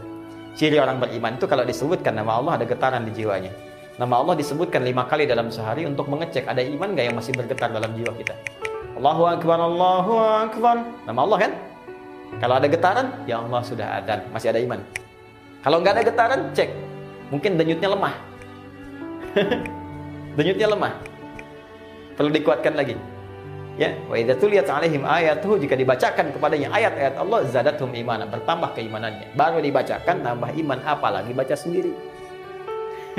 Speaker 2: Ciri orang beriman itu kalau disebutkan nama Allah ada getaran di jiwanya. Nama Allah disebutkan lima kali dalam sehari untuk mengecek ada iman gak yang masih bergetar dalam jiwa kita. Allahu Akbar, Allahu Akbar. Nama Allah kan? Kalau ada getaran, ya Allah sudah ada, masih ada iman. Kalau nggak ada getaran, cek. Mungkin denyutnya lemah. denyutnya lemah. Perlu dikuatkan lagi. Ya, wa idza tuliyat alaihim ayatuhu jika dibacakan kepadanya ayat-ayat Allah zadathum imana, bertambah keimanannya. Baru dibacakan nambah iman apalagi baca sendiri.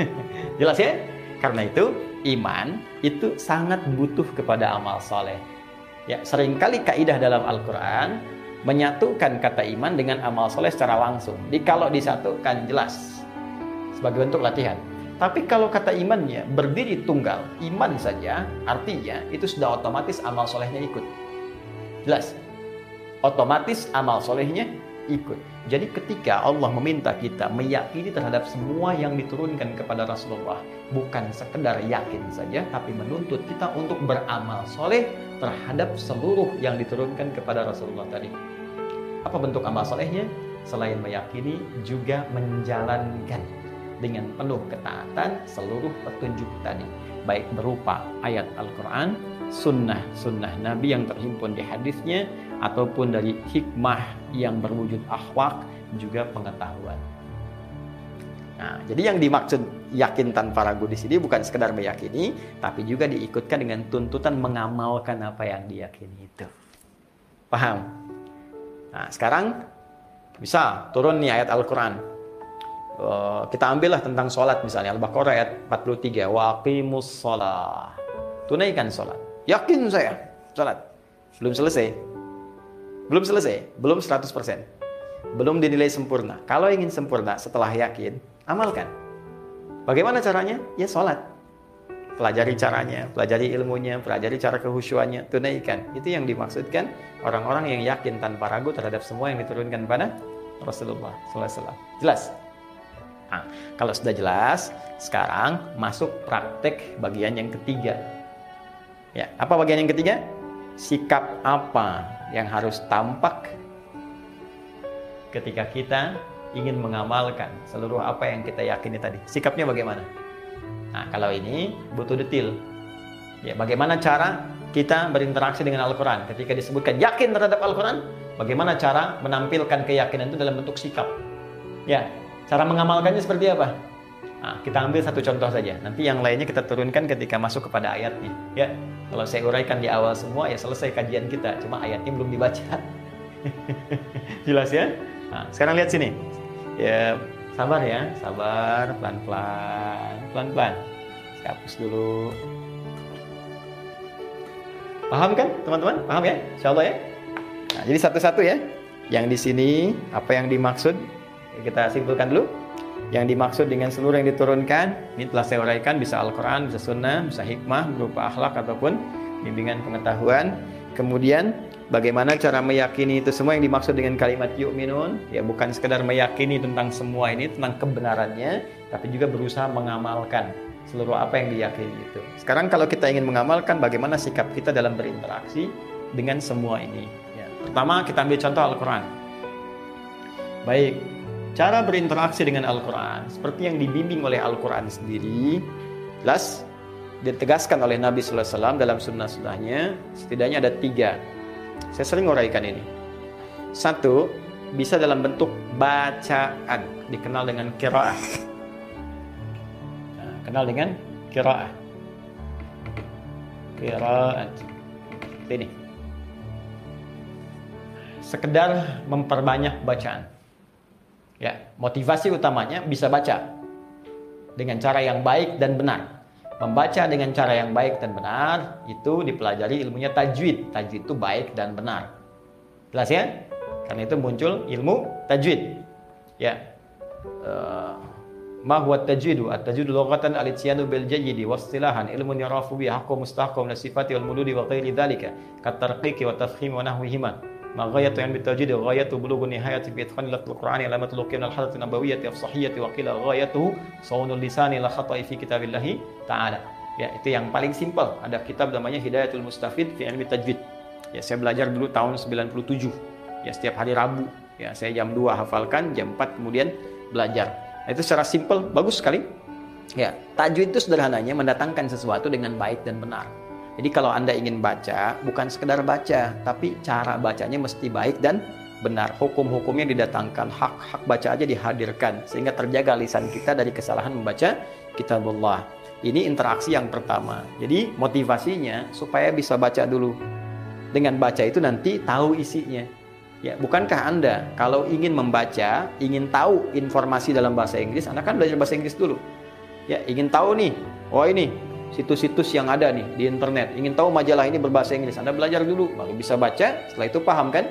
Speaker 2: Jelas ya? Karena itu iman itu sangat butuh kepada amal soleh. Ya, sering kali kaidah dalam Al-Qur'an menyatukan kata iman dengan amal soleh secara langsung. Di kalau disatukan jelas sebagai bentuk latihan. Tapi kalau kata imannya berdiri tunggal, iman saja, artinya itu sudah otomatis amal solehnya ikut. Jelas? Otomatis amal solehnya ikut. Jadi ketika Allah meminta kita meyakini terhadap semua yang diturunkan kepada Rasulullah, bukan sekedar yakin saja, tapi menuntut kita untuk beramal soleh terhadap seluruh yang diturunkan kepada Rasulullah tadi. Apa bentuk amal solehnya? Selain meyakini, juga menjalankan dengan penuh ketaatan seluruh petunjuk tadi. Baik berupa ayat Al-Quran, sunnah-sunnah Nabi yang terhimpun di hadisnya, ataupun dari hikmah yang berwujud akhwak, juga pengetahuan. Nah, jadi yang dimaksud yakin tanpa ragu di sini bukan sekedar meyakini, tapi juga diikutkan dengan tuntutan mengamalkan apa yang diyakini itu. Paham? Nah, sekarang bisa turun nih ayat Al-Quran. Uh, kita ambillah tentang sholat misalnya Al-Baqarah ayat 43 waqimus sholat tunaikan sholat yakin saya sholat belum selesai belum selesai belum 100% belum dinilai sempurna kalau ingin sempurna setelah yakin amalkan bagaimana caranya ya sholat pelajari caranya, pelajari ilmunya, pelajari cara kehusuannya, tunaikan. Itu yang dimaksudkan orang-orang yang yakin tanpa ragu terhadap semua yang diturunkan pada Rasulullah SAW. Jelas? Nah, kalau sudah jelas, sekarang masuk praktek bagian yang ketiga. Ya, apa bagian yang ketiga? Sikap apa yang harus tampak ketika kita ingin mengamalkan seluruh apa yang kita yakini tadi. Sikapnya bagaimana? Nah, kalau ini butuh detail. Ya, bagaimana cara kita berinteraksi dengan Al-Quran? Ketika disebutkan yakin terhadap Al-Quran, bagaimana cara menampilkan keyakinan itu dalam bentuk sikap? Ya, cara mengamalkannya seperti apa? Nah, kita ambil satu contoh saja. Nanti yang lainnya kita turunkan ketika masuk kepada ayatnya. Ya, kalau saya uraikan di awal semua, ya selesai kajian kita. Cuma ayatnya belum dibaca. Jelas ya? Nah, sekarang lihat sini. Ya, Sabar ya, sabar, pelan-pelan, pelan-pelan. Saya hapus dulu. Paham kan, teman-teman? Paham ya? Insya Allah ya. Nah, jadi satu-satu ya. Yang di sini apa yang dimaksud? Kita simpulkan dulu. Yang dimaksud dengan seluruh yang diturunkan, ini telah saya uraikan bisa Al-Quran, bisa Sunnah, bisa hikmah berupa akhlak ataupun bimbingan pengetahuan. Kemudian Bagaimana cara meyakini itu semua yang dimaksud dengan kalimat yu'minun? Ya bukan sekedar meyakini tentang semua ini, tentang kebenarannya, tapi juga berusaha mengamalkan seluruh apa yang diyakini itu. Sekarang kalau kita ingin mengamalkan bagaimana sikap kita dalam berinteraksi dengan semua ini. Ya. Pertama kita ambil contoh Al-Quran. Baik, cara berinteraksi dengan Al-Quran seperti yang dibimbing oleh Al-Quran sendiri, jelas ditegaskan oleh Nabi Wasallam dalam sunnah-sunnahnya setidaknya ada tiga. Saya sering nguraikan ini. Satu, bisa dalam bentuk bacaan, dikenal dengan kiraah. Nah, kenal dengan kiraah. Kiraat. Ini. Sekedar memperbanyak bacaan. Ya, motivasi utamanya bisa baca dengan cara yang baik dan benar. Membaca dengan cara yang baik dan benar itu dipelajari ilmunya tajwid. Tajwid itu baik dan benar. Jelas ya? Karena itu muncul ilmu tajwid. Ya. Uh, ma huwa tajwidu at-tajwidu lughatan al-ityanu bil jayyidi wastilahan ilmun yarafu bi haqqu mustahqam la sifati wal muludi wa ghairi dhalika kat tarqiqi tafkhim wa ما غاية علم التوجيه غاية بلوغ النهاية بإتقان لفظ القرآن علامة الوقية من الحضرة النبوية الصحية وقيل غايته صون اللسان لا خطأ في كتاب الله تعالى ya itu yang paling simpel ada kitab namanya Hidayatul Mustafid fi ilmi tajwid ya saya belajar dulu tahun 97 ya setiap hari Rabu ya saya jam 2 hafalkan jam 4 kemudian belajar nah, itu secara simpel bagus sekali ya tajwid itu sederhananya mendatangkan sesuatu dengan baik dan benar jadi kalau Anda ingin baca, bukan sekedar baca, tapi cara bacanya mesti baik dan benar. Hukum-hukumnya didatangkan, hak-hak baca aja dihadirkan sehingga terjaga lisan kita dari kesalahan membaca kitabullah. Ini interaksi yang pertama. Jadi motivasinya supaya bisa baca dulu. Dengan baca itu nanti tahu isinya. Ya, bukankah Anda kalau ingin membaca, ingin tahu informasi dalam bahasa Inggris, Anda kan belajar bahasa Inggris dulu. Ya, ingin tahu nih, oh ini situs-situs yang ada nih di internet. Ingin tahu majalah ini berbahasa Inggris, Anda belajar dulu, baru bisa baca, setelah itu paham kan?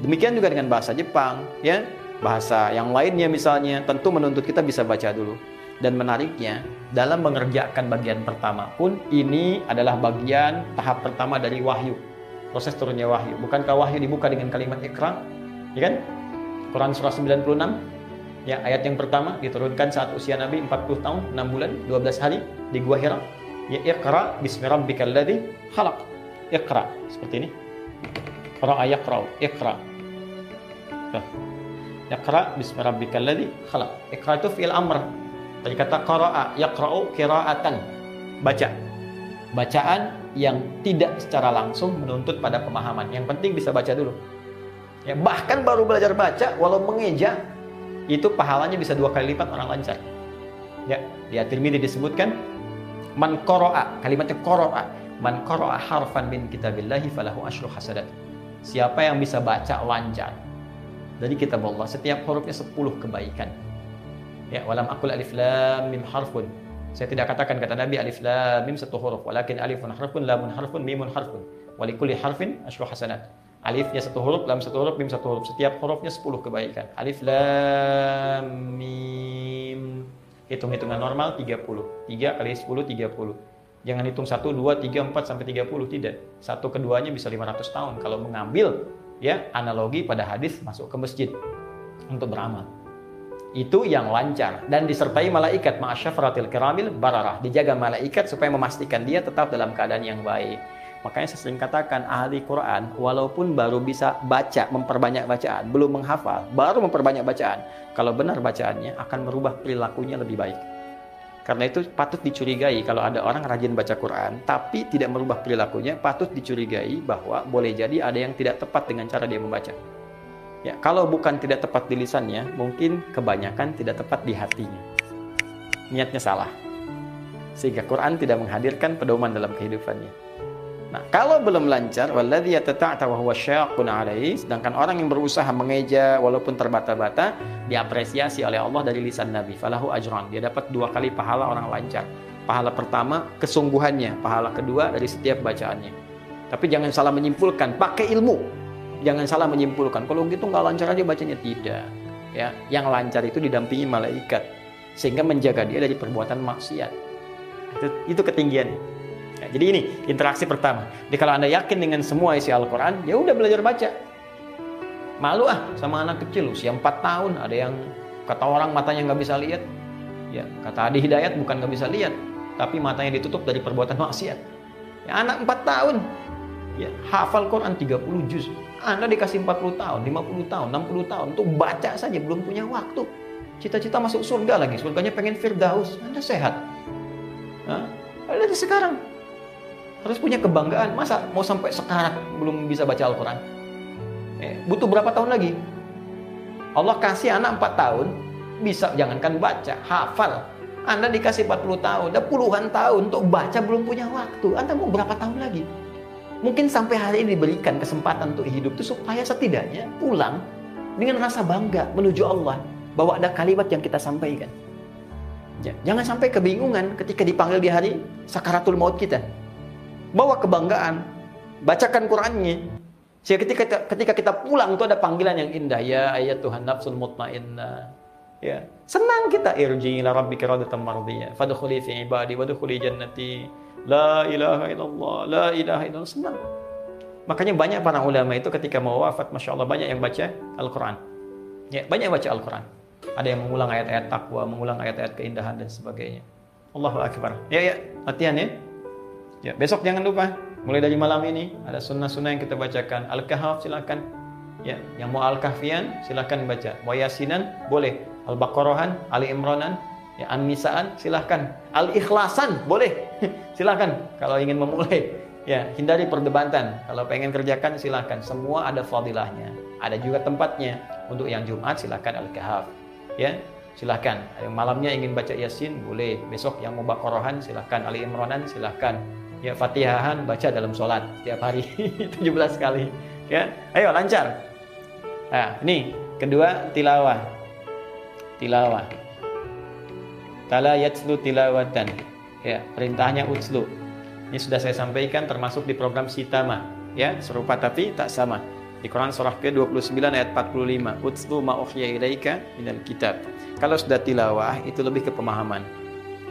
Speaker 2: Demikian juga dengan bahasa Jepang, ya. Bahasa yang lainnya misalnya, tentu menuntut kita bisa baca dulu. Dan menariknya, dalam mengerjakan bagian pertama pun, ini adalah bagian tahap pertama dari wahyu. Proses turunnya wahyu. Bukankah wahyu dibuka dengan kalimat ikra? Ya kan? Quran surah 96, ya ayat yang pertama diturunkan saat usia Nabi 40 tahun, 6 bulan, 12 hari di Gua Hira ya iqra bismi rabbikal ladzi khalaq. Iqra seperti ini. Qara'a yaqra'u iqra. Iqra bismi rabbikal ladzi khalaq. Iqra itu fi'il amr. Dari kata qara'a yaqra'u qira'atan. Baca. Bacaan yang tidak secara langsung menuntut pada pemahaman. Yang penting bisa baca dulu. Ya bahkan baru belajar baca walau mengeja itu pahalanya bisa dua kali lipat orang lancar. Ya di At-Tirmidzi disebutkan Man qara'a, kalimatnya qara'a. Man qara'a harfan min kitabillahi falahu asyru hasadat. Siapa yang bisa baca lancar dari kitab Allah, setiap hurufnya 10 kebaikan. Ya, walam akul alif lam mim harfun. Saya tidak katakan kata Nabi alif lam mim satu huruf, walakin alifun harfun, lamun harfun, mimun harfun. Walikuli harfin asyru hasanat. Alifnya satu huruf, lam satu huruf, mim satu huruf. Setiap hurufnya 10 kebaikan. Alif lam mim hitung-hitungan normal 30. 3 kali 10 30. Jangan hitung 1 2 3 4 sampai 30 tidak. Satu keduanya bisa 500 tahun kalau mengambil ya analogi pada hadis masuk ke masjid untuk beramal. Itu yang lancar dan disertai malaikat ma'asyafratil kiramil bararah. Dijaga malaikat supaya memastikan dia tetap dalam keadaan yang baik. Makanya saya sering katakan ahli Quran walaupun baru bisa baca, memperbanyak bacaan, belum menghafal, baru memperbanyak bacaan. Kalau benar bacaannya akan merubah perilakunya lebih baik. Karena itu patut dicurigai kalau ada orang rajin baca Quran tapi tidak merubah perilakunya, patut dicurigai bahwa boleh jadi ada yang tidak tepat dengan cara dia membaca. Ya, kalau bukan tidak tepat di lisannya, mungkin kebanyakan tidak tepat di hatinya. Niatnya salah. Sehingga Quran tidak menghadirkan pedoman dalam kehidupannya. Nah, kalau belum lancar, walladzi yatata'ta wa huwa syaqqun alaihi, sedangkan orang yang berusaha mengeja walaupun terbata-bata, diapresiasi oleh Allah dari lisan Nabi. Falahu ajran. Dia dapat dua kali pahala orang lancar. Pahala pertama kesungguhannya, pahala kedua dari setiap bacaannya. Tapi jangan salah menyimpulkan, pakai ilmu. Jangan salah menyimpulkan. Kalau gitu nggak lancar aja bacanya tidak. Ya, yang lancar itu didampingi malaikat sehingga menjaga dia dari perbuatan maksiat. Itu, itu ketinggian. Jadi ini interaksi pertama. Jadi kalau Anda yakin dengan semua isi Al-Quran, ya udah belajar baca. Malu ah sama anak kecil usia 4 tahun, ada yang kata orang matanya nggak bisa lihat. Ya, kata Adi Hidayat bukan nggak bisa lihat, tapi matanya ditutup dari perbuatan maksiat. Ya, anak 4 tahun, ya hafal Quran 30 juz. Anda dikasih 40 tahun, 50 tahun, 60 tahun untuk baca saja belum punya waktu. Cita-cita masuk surga lagi, surganya pengen firdaus. Anda sehat. Hah? Anda sekarang. Harus punya kebanggaan. Masa mau sampai sekarang belum bisa baca Al-Quran? Eh, butuh berapa tahun lagi? Allah kasih anak 4 tahun, bisa jangankan baca, hafal. Anda dikasih 40 tahun, udah puluhan tahun untuk baca belum punya waktu. Anda mau berapa tahun lagi? Mungkin sampai hari ini diberikan kesempatan untuk hidup itu supaya setidaknya pulang dengan rasa bangga menuju Allah bahwa ada kalimat yang kita sampaikan. Jangan sampai kebingungan ketika dipanggil di hari sakaratul maut kita. Bawa kebanggaan, bacakan Qur'annya. Sehingga ketika ketika kita pulang itu ada panggilan yang indah ya ayat Tuhan nafsul mutmainnah. Ya, senang kita irji ila rabbika radatan mardiyah. Fadkhuli fi ibadi wadkhuli jannati. La ilaha illallah, la ilaha illallah. Senang. Makanya banyak para ulama itu ketika mau wafat, Masya Allah banyak yang baca Al-Quran. Ya, banyak yang baca Al-Quran. Ada yang mengulang ayat-ayat takwa, mengulang ayat-ayat keindahan dan sebagainya. Allahu Akbar. Ya, ya, latihan ya. Ya, besok jangan lupa. Mulai dari malam ini ada sunnah-sunnah yang kita bacakan. Al-Kahf silakan. Ya, yang mau Al-Kahfian silakan baca. Mau Yasinan boleh. Al-Baqarahan, Ali Imranan, ya An-Nisaan silahkan. Al-Ikhlasan boleh. silahkan kalau ingin memulai. Ya, hindari perdebatan. Kalau pengen kerjakan silahkan. Semua ada fadilahnya. Ada juga tempatnya. Untuk yang Jumat silahkan Al-Kahf. Ya, silahkan. Malamnya ingin baca Yasin boleh. Besok yang mau Baqarahan silahkan. Ali Imranan silahkan ya Fatihahan baca dalam sholat setiap hari. 17 kali ya. Ayo lancar. Nah ini kedua tilawah. Tilawah. Tala yatslu tilawatan. Ya perintahnya utslu. Ini sudah saya sampaikan termasuk di program Sitama ya serupa tapi tak sama. Di Quran surah ke-29 ayat 45 utslu ma ilaika minal kitab. Kalau sudah tilawah itu lebih ke pemahaman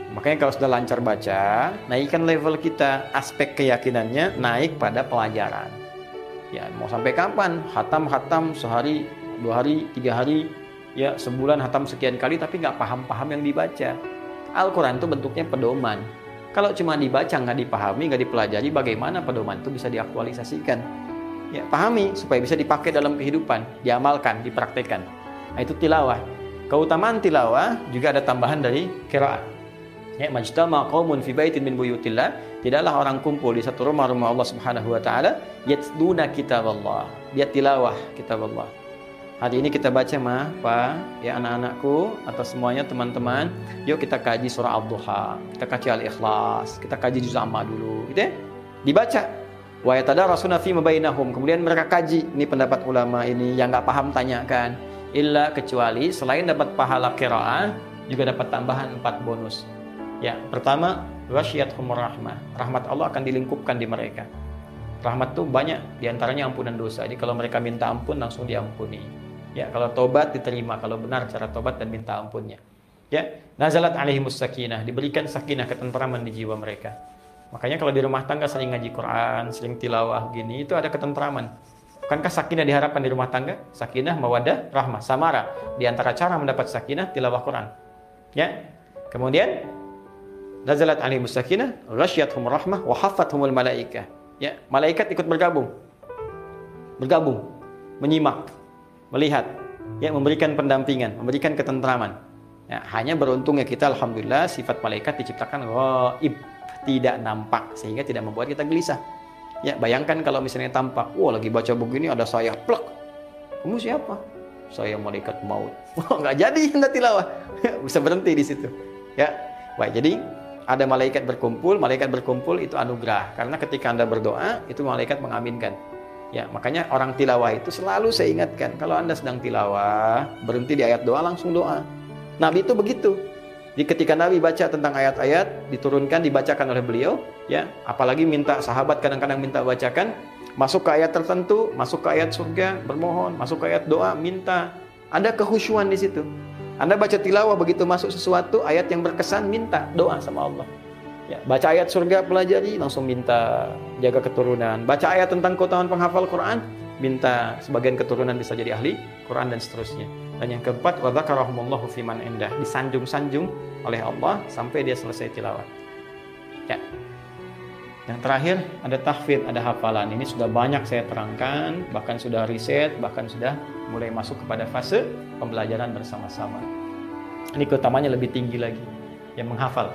Speaker 2: Makanya kalau sudah lancar baca, naikkan level kita, aspek keyakinannya naik pada pelajaran. Ya, mau sampai kapan? Hatam-hatam sehari, dua hari, tiga hari, ya sebulan hatam sekian kali tapi nggak paham-paham yang dibaca. Al-Quran itu bentuknya pedoman. Kalau cuma dibaca nggak dipahami, nggak dipelajari, bagaimana pedoman itu bisa diaktualisasikan? Ya, pahami supaya bisa dipakai dalam kehidupan, diamalkan, dipraktekkan. Nah, itu tilawah. Keutamaan tilawah juga ada tambahan dari kiraat. Ya, majtama qaumun fi baitin min buyutillah, tidaklah orang kumpul di satu rumah rumah Allah Subhanahu wa taala yatluna kitab Allah. Dia tilawah kitab Allah. Hari ini kita baca mah, Pak, ya anak-anakku atau semuanya teman-teman, yuk kita kaji surah Al-Duha, kita kaji Al-Ikhlas, kita kaji juz amma dulu, gitu ya. Dibaca. Wa yatadarasuna fi mabainahum. Kemudian mereka kaji, ini pendapat ulama ini yang nggak paham tanyakan. Illa kecuali selain dapat pahala qiraah, juga dapat tambahan empat bonus. Ya, pertama, humur rahmah. Rahmat Allah akan dilingkupkan di mereka. Rahmat itu banyak, di antaranya ampunan dosa. Jadi kalau mereka minta ampun, langsung diampuni. Ya, kalau tobat diterima, kalau benar cara tobat dan minta ampunnya. Ya, nazalat alaihimus sakinah, diberikan sakinah ketentraman di jiwa mereka. Makanya kalau di rumah tangga sering ngaji Quran, sering tilawah gini, itu ada ketentraman. Bukankah sakinah diharapkan di rumah tangga? Sakinah, mawadah, rahmah, samara. Di antara cara mendapat sakinah, tilawah Quran. Ya. Kemudian nazalat alaihim sakinah ghasyiathum rahmah wa haffathumul malaikah. Ya malaikat ikut bergabung. Bergabung menyimak melihat ya memberikan pendampingan memberikan ketentraman. Ya hanya beruntungnya kita alhamdulillah sifat malaikat diciptakan ghaib tidak nampak sehingga tidak membuat kita gelisah. Ya bayangkan kalau misalnya tampak wah lagi baca buku ini ada saya plek. Kamu siapa? Saya malaikat maut. Wah nggak jadi anda tilawah. Bisa berhenti di situ. Ya baik jadi ada malaikat berkumpul, malaikat berkumpul itu anugerah. Karena ketika Anda berdoa, itu malaikat mengaminkan. Ya, makanya orang tilawah itu selalu saya ingatkan, kalau Anda sedang tilawah, berhenti di ayat doa langsung doa. Nabi itu begitu. Jadi ketika Nabi baca tentang ayat-ayat diturunkan dibacakan oleh beliau, ya, apalagi minta sahabat kadang-kadang minta bacakan, masuk ke ayat tertentu, masuk ke ayat surga, bermohon, masuk ke ayat doa, minta. Ada kehusuan di situ. Anda baca tilawah begitu masuk sesuatu ayat yang berkesan minta doa sama Allah. Ya, baca ayat surga pelajari langsung minta jaga keturunan. Baca ayat tentang keutamaan penghafal Quran minta sebagian keturunan bisa jadi ahli Quran dan seterusnya. Dan yang keempat wa dzakarahumullahu fiman indah disanjung-sanjung oleh Allah sampai dia selesai tilawah. Ya. Yang terakhir ada tahfidz, ada hafalan. Ini sudah banyak saya terangkan, bahkan sudah riset, bahkan sudah mulai masuk kepada fase pembelajaran bersama-sama. Ini keutamanya lebih tinggi lagi, yang menghafal.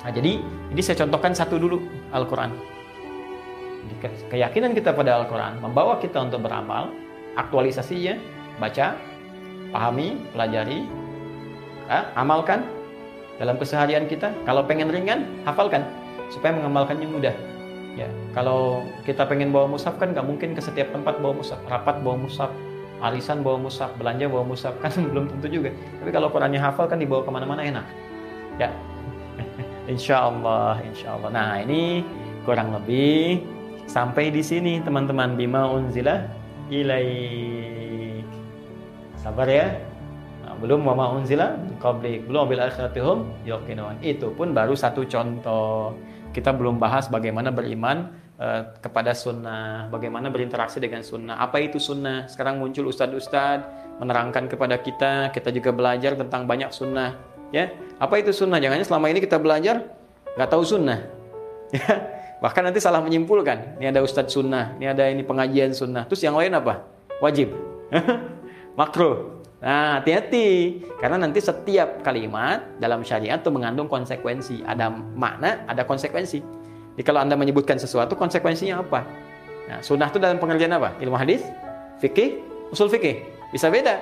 Speaker 2: Nah, jadi ini saya contohkan satu dulu Al-Quran. Keyakinan kita pada Al-Quran membawa kita untuk beramal, aktualisasinya, baca, pahami, pelajari, eh, amalkan dalam keseharian kita. Kalau pengen ringan, hafalkan supaya mengamalkannya mudah. Ya, kalau kita pengen bawa musaf kan nggak mungkin ke setiap tempat bawa musaf, rapat bawa musaf, arisan bawa musaf, belanja bawa musaf kan belum tentu juga. Tapi kalau Qurannya hafal kan dibawa ke mana-mana enak. Ya, insya Allah, insya Allah. Nah ini kurang lebih sampai di sini teman-teman bima unzila ilai sabar ya nah, belum wama unzila qablik belum bil akhiratihum yuqinun itu pun baru satu contoh kita belum bahas bagaimana beriman uh, kepada sunnah bagaimana berinteraksi dengan sunnah apa itu sunnah sekarang muncul ustadz-ustadz menerangkan kepada kita kita juga belajar tentang banyak sunnah ya apa itu sunnah jangan selama ini kita belajar nggak tahu sunnah ya Bahkan nanti salah menyimpulkan. Ini ada ustadz sunnah, ini ada ini pengajian sunnah. Terus yang lain apa? Wajib. Makruh. Nah, hati-hati. Karena nanti setiap kalimat dalam syariat itu mengandung konsekuensi. Ada makna, ada konsekuensi. Jadi kalau Anda menyebutkan sesuatu, konsekuensinya apa? Nah, sunnah itu dalam pengertian apa? Ilmu hadis, fikih, usul fikih. Bisa beda.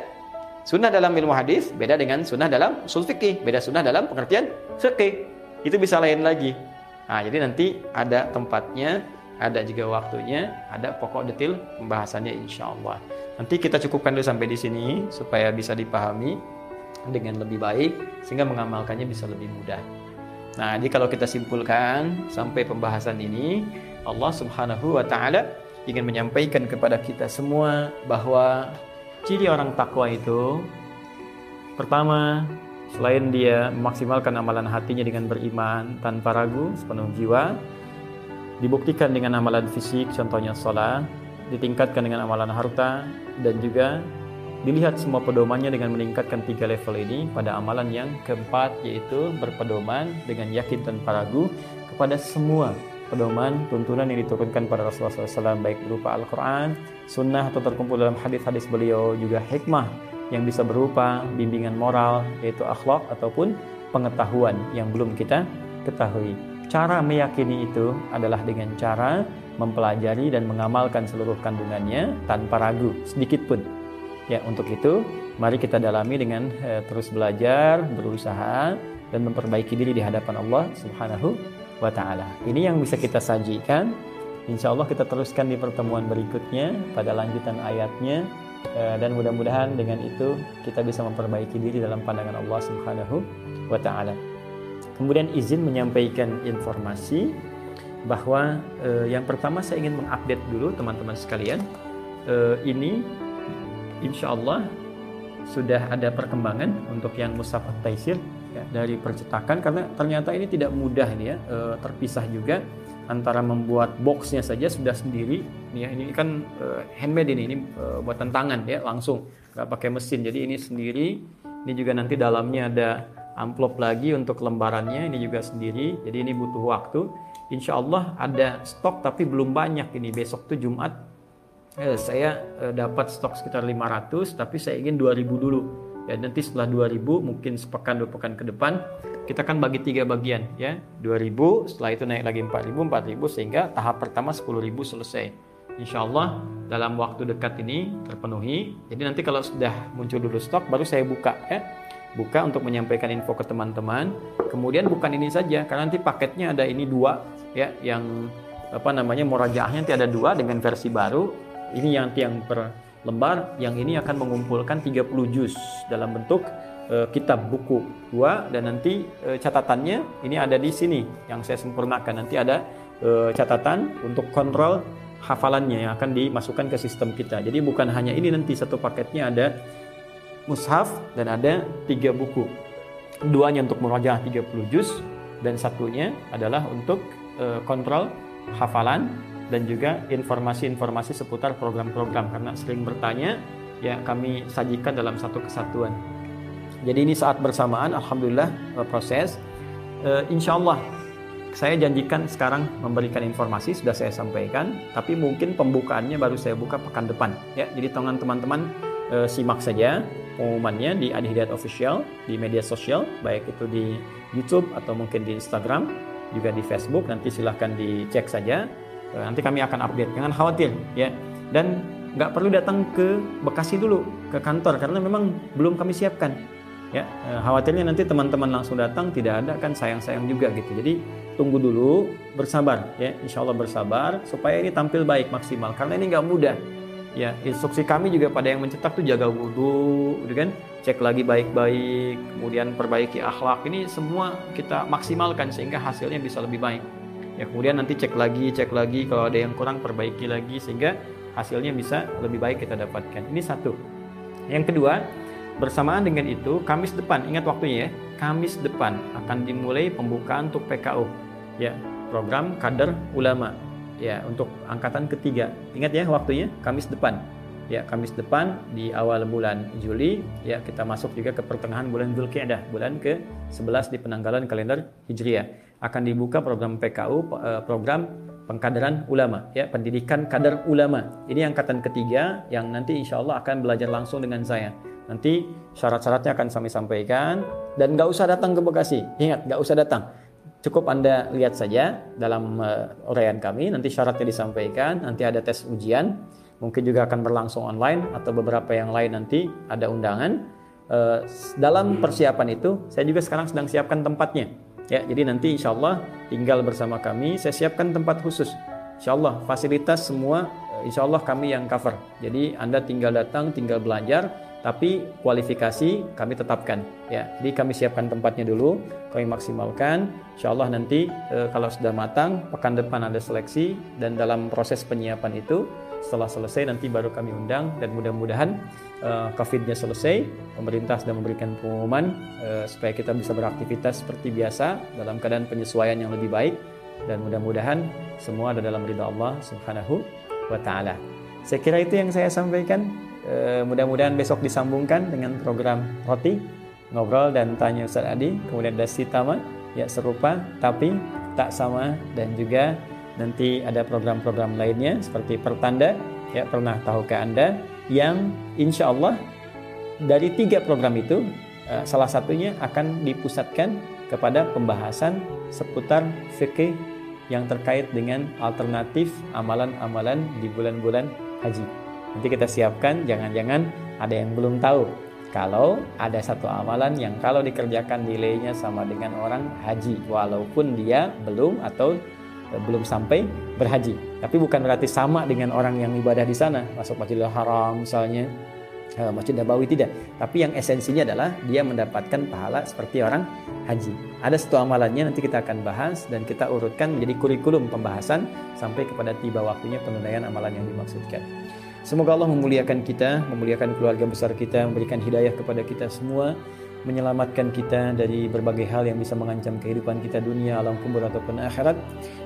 Speaker 2: Sunnah dalam ilmu hadis beda dengan sunnah dalam usul fikih. Beda sunnah dalam pengertian fikih. Itu bisa lain lagi. Nah, jadi nanti ada tempatnya, ada juga waktunya, ada pokok detail pembahasannya insya Allah. Nanti kita cukupkan dulu sampai di sini supaya bisa dipahami dengan lebih baik sehingga mengamalkannya bisa lebih mudah. Nah, jadi kalau kita simpulkan sampai pembahasan ini, Allah Subhanahu wa taala ingin menyampaikan kepada kita semua bahwa ciri orang takwa itu pertama Selain dia memaksimalkan amalan hatinya dengan beriman tanpa ragu sepenuh jiwa, dibuktikan dengan amalan fisik, contohnya sholat, ditingkatkan dengan amalan harta, dan juga dilihat semua pedomannya dengan meningkatkan tiga level ini pada amalan yang keempat yaitu berpedoman dengan yakin tanpa ragu kepada semua pedoman tuntunan yang diturunkan pada Rasulullah SAW baik berupa Al-Quran, Sunnah atau terkumpul dalam hadis-hadis beliau juga hikmah yang bisa berupa bimbingan moral yaitu akhlak ataupun pengetahuan yang belum kita ketahui. Cara meyakini itu adalah dengan cara mempelajari dan mengamalkan seluruh kandungannya tanpa ragu sedikit pun. Ya, untuk itu mari kita dalami dengan eh, terus belajar, berusaha dan memperbaiki diri di hadapan Allah Subhanahu wa taala. Ini yang bisa kita sajikan. Insya Allah kita teruskan di pertemuan berikutnya pada lanjutan ayatnya Eh, dan mudah-mudahan dengan itu kita bisa memperbaiki diri dalam pandangan Allah Subhanahu wa taala. Kemudian izin menyampaikan informasi bahwa eh, yang pertama saya ingin mengupdate dulu teman-teman sekalian. Eh, ini insya Allah sudah ada perkembangan untuk yang Musaf Taisir ya, dari percetakan. Karena ternyata ini tidak mudah ini ya eh, terpisah juga antara membuat boxnya saja sudah sendiri. Ya ini kan uh, handmade ini ini uh, buatan tangan ya langsung. Nggak pakai mesin. Jadi ini sendiri. Ini juga nanti dalamnya ada amplop lagi untuk lembarannya ini juga sendiri. Jadi ini butuh waktu. Insya Allah ada stok tapi belum banyak ini. Besok tuh Jumat eh, saya eh, dapat stok sekitar 500 tapi saya ingin 2000 dulu. Ya nanti setelah 2000 mungkin sepekan dua pekan ke depan kita kan bagi tiga bagian ya. 2000 setelah itu naik lagi 4000 4000 sehingga tahap pertama 10000 selesai. Insya Allah dalam waktu dekat ini terpenuhi. Jadi nanti kalau sudah muncul dulu stok baru saya buka ya buka untuk menyampaikan info ke teman-teman. Kemudian bukan ini saja karena nanti paketnya ada ini dua ya yang apa namanya murajaahnya nanti ada dua dengan versi baru. Ini yang yang per lembar yang ini akan mengumpulkan 30 juz dalam bentuk uh, kitab buku dua. Dan nanti uh, catatannya ini ada di sini yang saya sempurnakan. Nanti ada uh, catatan untuk kontrol hafalannya yang akan dimasukkan ke sistem kita. Jadi bukan hanya ini nanti satu paketnya ada mushaf dan ada tiga buku duanya untuk murajaah 30 juz dan satunya adalah untuk uh, kontrol hafalan dan juga informasi-informasi seputar program-program karena sering bertanya ya kami sajikan dalam satu kesatuan jadi ini saat bersamaan, alhamdulillah eh, proses. Uh, insya Allah saya janjikan sekarang memberikan informasi sudah saya sampaikan, tapi mungkin pembukaannya baru saya buka pekan depan. Ya, jadi teman-teman uh, simak saja. Pengumumannya di Adi Hidayat Official di media sosial, baik itu di YouTube atau mungkin di Instagram, juga di Facebook. Nanti silahkan dicek saja. Eh, nanti kami akan update. Jangan khawatir ya. Dan nggak perlu datang ke Bekasi dulu ke kantor karena memang belum kami siapkan. Ya, eh, khawatirnya nanti teman-teman langsung datang tidak ada kan sayang-sayang juga gitu. Jadi tunggu dulu, bersabar ya. Insya Allah bersabar supaya ini tampil baik maksimal karena ini nggak mudah ya instruksi kami juga pada yang mencetak tuh jaga wudhu gitu kan? Cek lagi baik-baik kemudian perbaiki akhlak. Ini semua kita maksimalkan sehingga hasilnya bisa lebih baik. Ya kemudian nanti cek lagi cek lagi. Kalau ada yang kurang perbaiki lagi sehingga hasilnya bisa lebih baik kita dapatkan. Ini satu. Yang kedua bersamaan dengan itu Kamis depan. Ingat waktunya ya. Kamis depan akan dimulai pembukaan untuk PKU ya program kader ulama ya untuk angkatan ketiga. Ingat ya waktunya Kamis depan. Ya, Kamis depan di awal bulan Juli ya kita masuk juga ke pertengahan bulan Zulkaidah, bulan ke-11 di penanggalan kalender Hijriah. Akan dibuka program PKU eh, program pengkaderan ulama ya, pendidikan kader ulama. Ini angkatan ketiga yang nanti insya Allah akan belajar langsung dengan saya. Nanti syarat-syaratnya akan kami sampaikan dan nggak usah datang ke Bekasi. Ingat, nggak usah datang Cukup Anda lihat saja dalam uh, kami, nanti syaratnya disampaikan, nanti ada tes ujian, mungkin juga akan berlangsung online atau beberapa yang lain nanti ada undangan. Uh, dalam persiapan itu, saya juga sekarang sedang siapkan tempatnya. Ya, jadi nanti insya Allah tinggal bersama kami, saya siapkan tempat khusus. Insya Allah fasilitas semua, eh, insya Allah kami yang cover. Jadi Anda tinggal datang, tinggal belajar, tapi kualifikasi kami tetapkan ya jadi kami siapkan tempatnya dulu kami maksimalkan insya Allah nanti e, kalau sudah matang pekan depan ada seleksi dan dalam proses penyiapan itu setelah selesai nanti baru kami undang dan mudah-mudahan e, COVID-nya selesai pemerintah sudah memberikan pengumuman e, supaya kita bisa beraktivitas seperti biasa dalam keadaan penyesuaian yang lebih baik dan mudah-mudahan semua ada dalam ridha Allah Subhanahu wa taala. Saya kira itu yang saya sampaikan. E, mudah-mudahan besok disambungkan dengan program roti ngobrol dan tanya Ustaz Adi kemudian ada Sitama ya serupa tapi tak sama dan juga nanti ada program-program lainnya seperti pertanda ya pernah tahukah anda yang insya Allah dari tiga program itu e, salah satunya akan dipusatkan kepada pembahasan seputar fikih yang terkait dengan alternatif amalan-amalan di bulan-bulan haji. Nanti kita siapkan jangan-jangan ada yang belum tahu. Kalau ada satu amalan yang kalau dikerjakan nilainya sama dengan orang haji walaupun dia belum atau eh, belum sampai berhaji. Tapi bukan berarti sama dengan orang yang ibadah di sana, masuk Masjidil Haram misalnya, eh, Masjid Nabawi tidak. Tapi yang esensinya adalah dia mendapatkan pahala seperti orang haji. Ada satu amalannya nanti kita akan bahas dan kita urutkan menjadi kurikulum pembahasan sampai kepada tiba waktunya penunaian amalan yang dimaksudkan. Semoga Allah memuliakan kita, memuliakan keluarga besar kita, memberikan hidayah kepada kita semua, menyelamatkan kita dari berbagai hal yang bisa mengancam kehidupan kita dunia, alam kubur ataupun akhirat,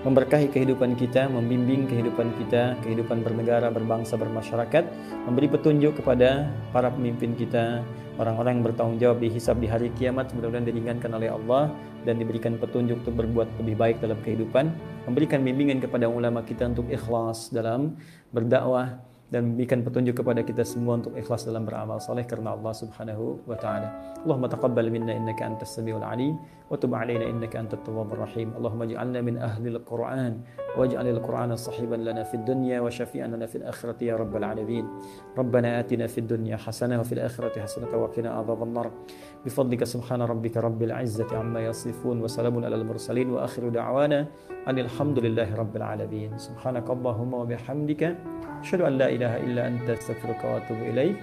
Speaker 2: memberkahi kehidupan kita, membimbing kehidupan kita, kehidupan bernegara, berbangsa, bermasyarakat, memberi petunjuk kepada para pemimpin kita, orang-orang yang bertanggung jawab dihisab di hari kiamat, mudah-mudahan diringankan oleh Allah dan diberikan petunjuk untuk berbuat lebih baik dalam kehidupan, memberikan bimbingan kepada ulama kita untuk ikhlas dalam berdakwah, dan memberikan petunjuk kepada kita semua untuk ikhlas dalam beramal saleh karena Allah Subhanahu wa taala. Allahumma taqabbal minna innaka antas samiul alim wa tub alaina innaka antat tawwabur rahim. Allahumma ij'alna min ahli al-Qur'an واجعل القرآن صحيبا لنا في الدنيا وشفيعا لنا في الآخرة يا رب العالمين. ربنا آتنا في الدنيا حسنة وفي الآخرة حسنة وقنا عذاب النار. بفضلك سبحان ربك رب العزة عما يصفون وسلام على المرسلين وآخر دعوانا أن الحمد لله رب العالمين. سبحانك اللهم وبحمدك أشهد أن لا إله إلا أنت أستغفرك وأتوب إليك.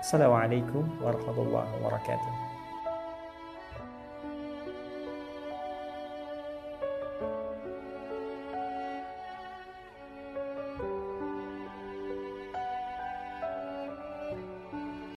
Speaker 2: السلام عليكم ورحمة الله وبركاته.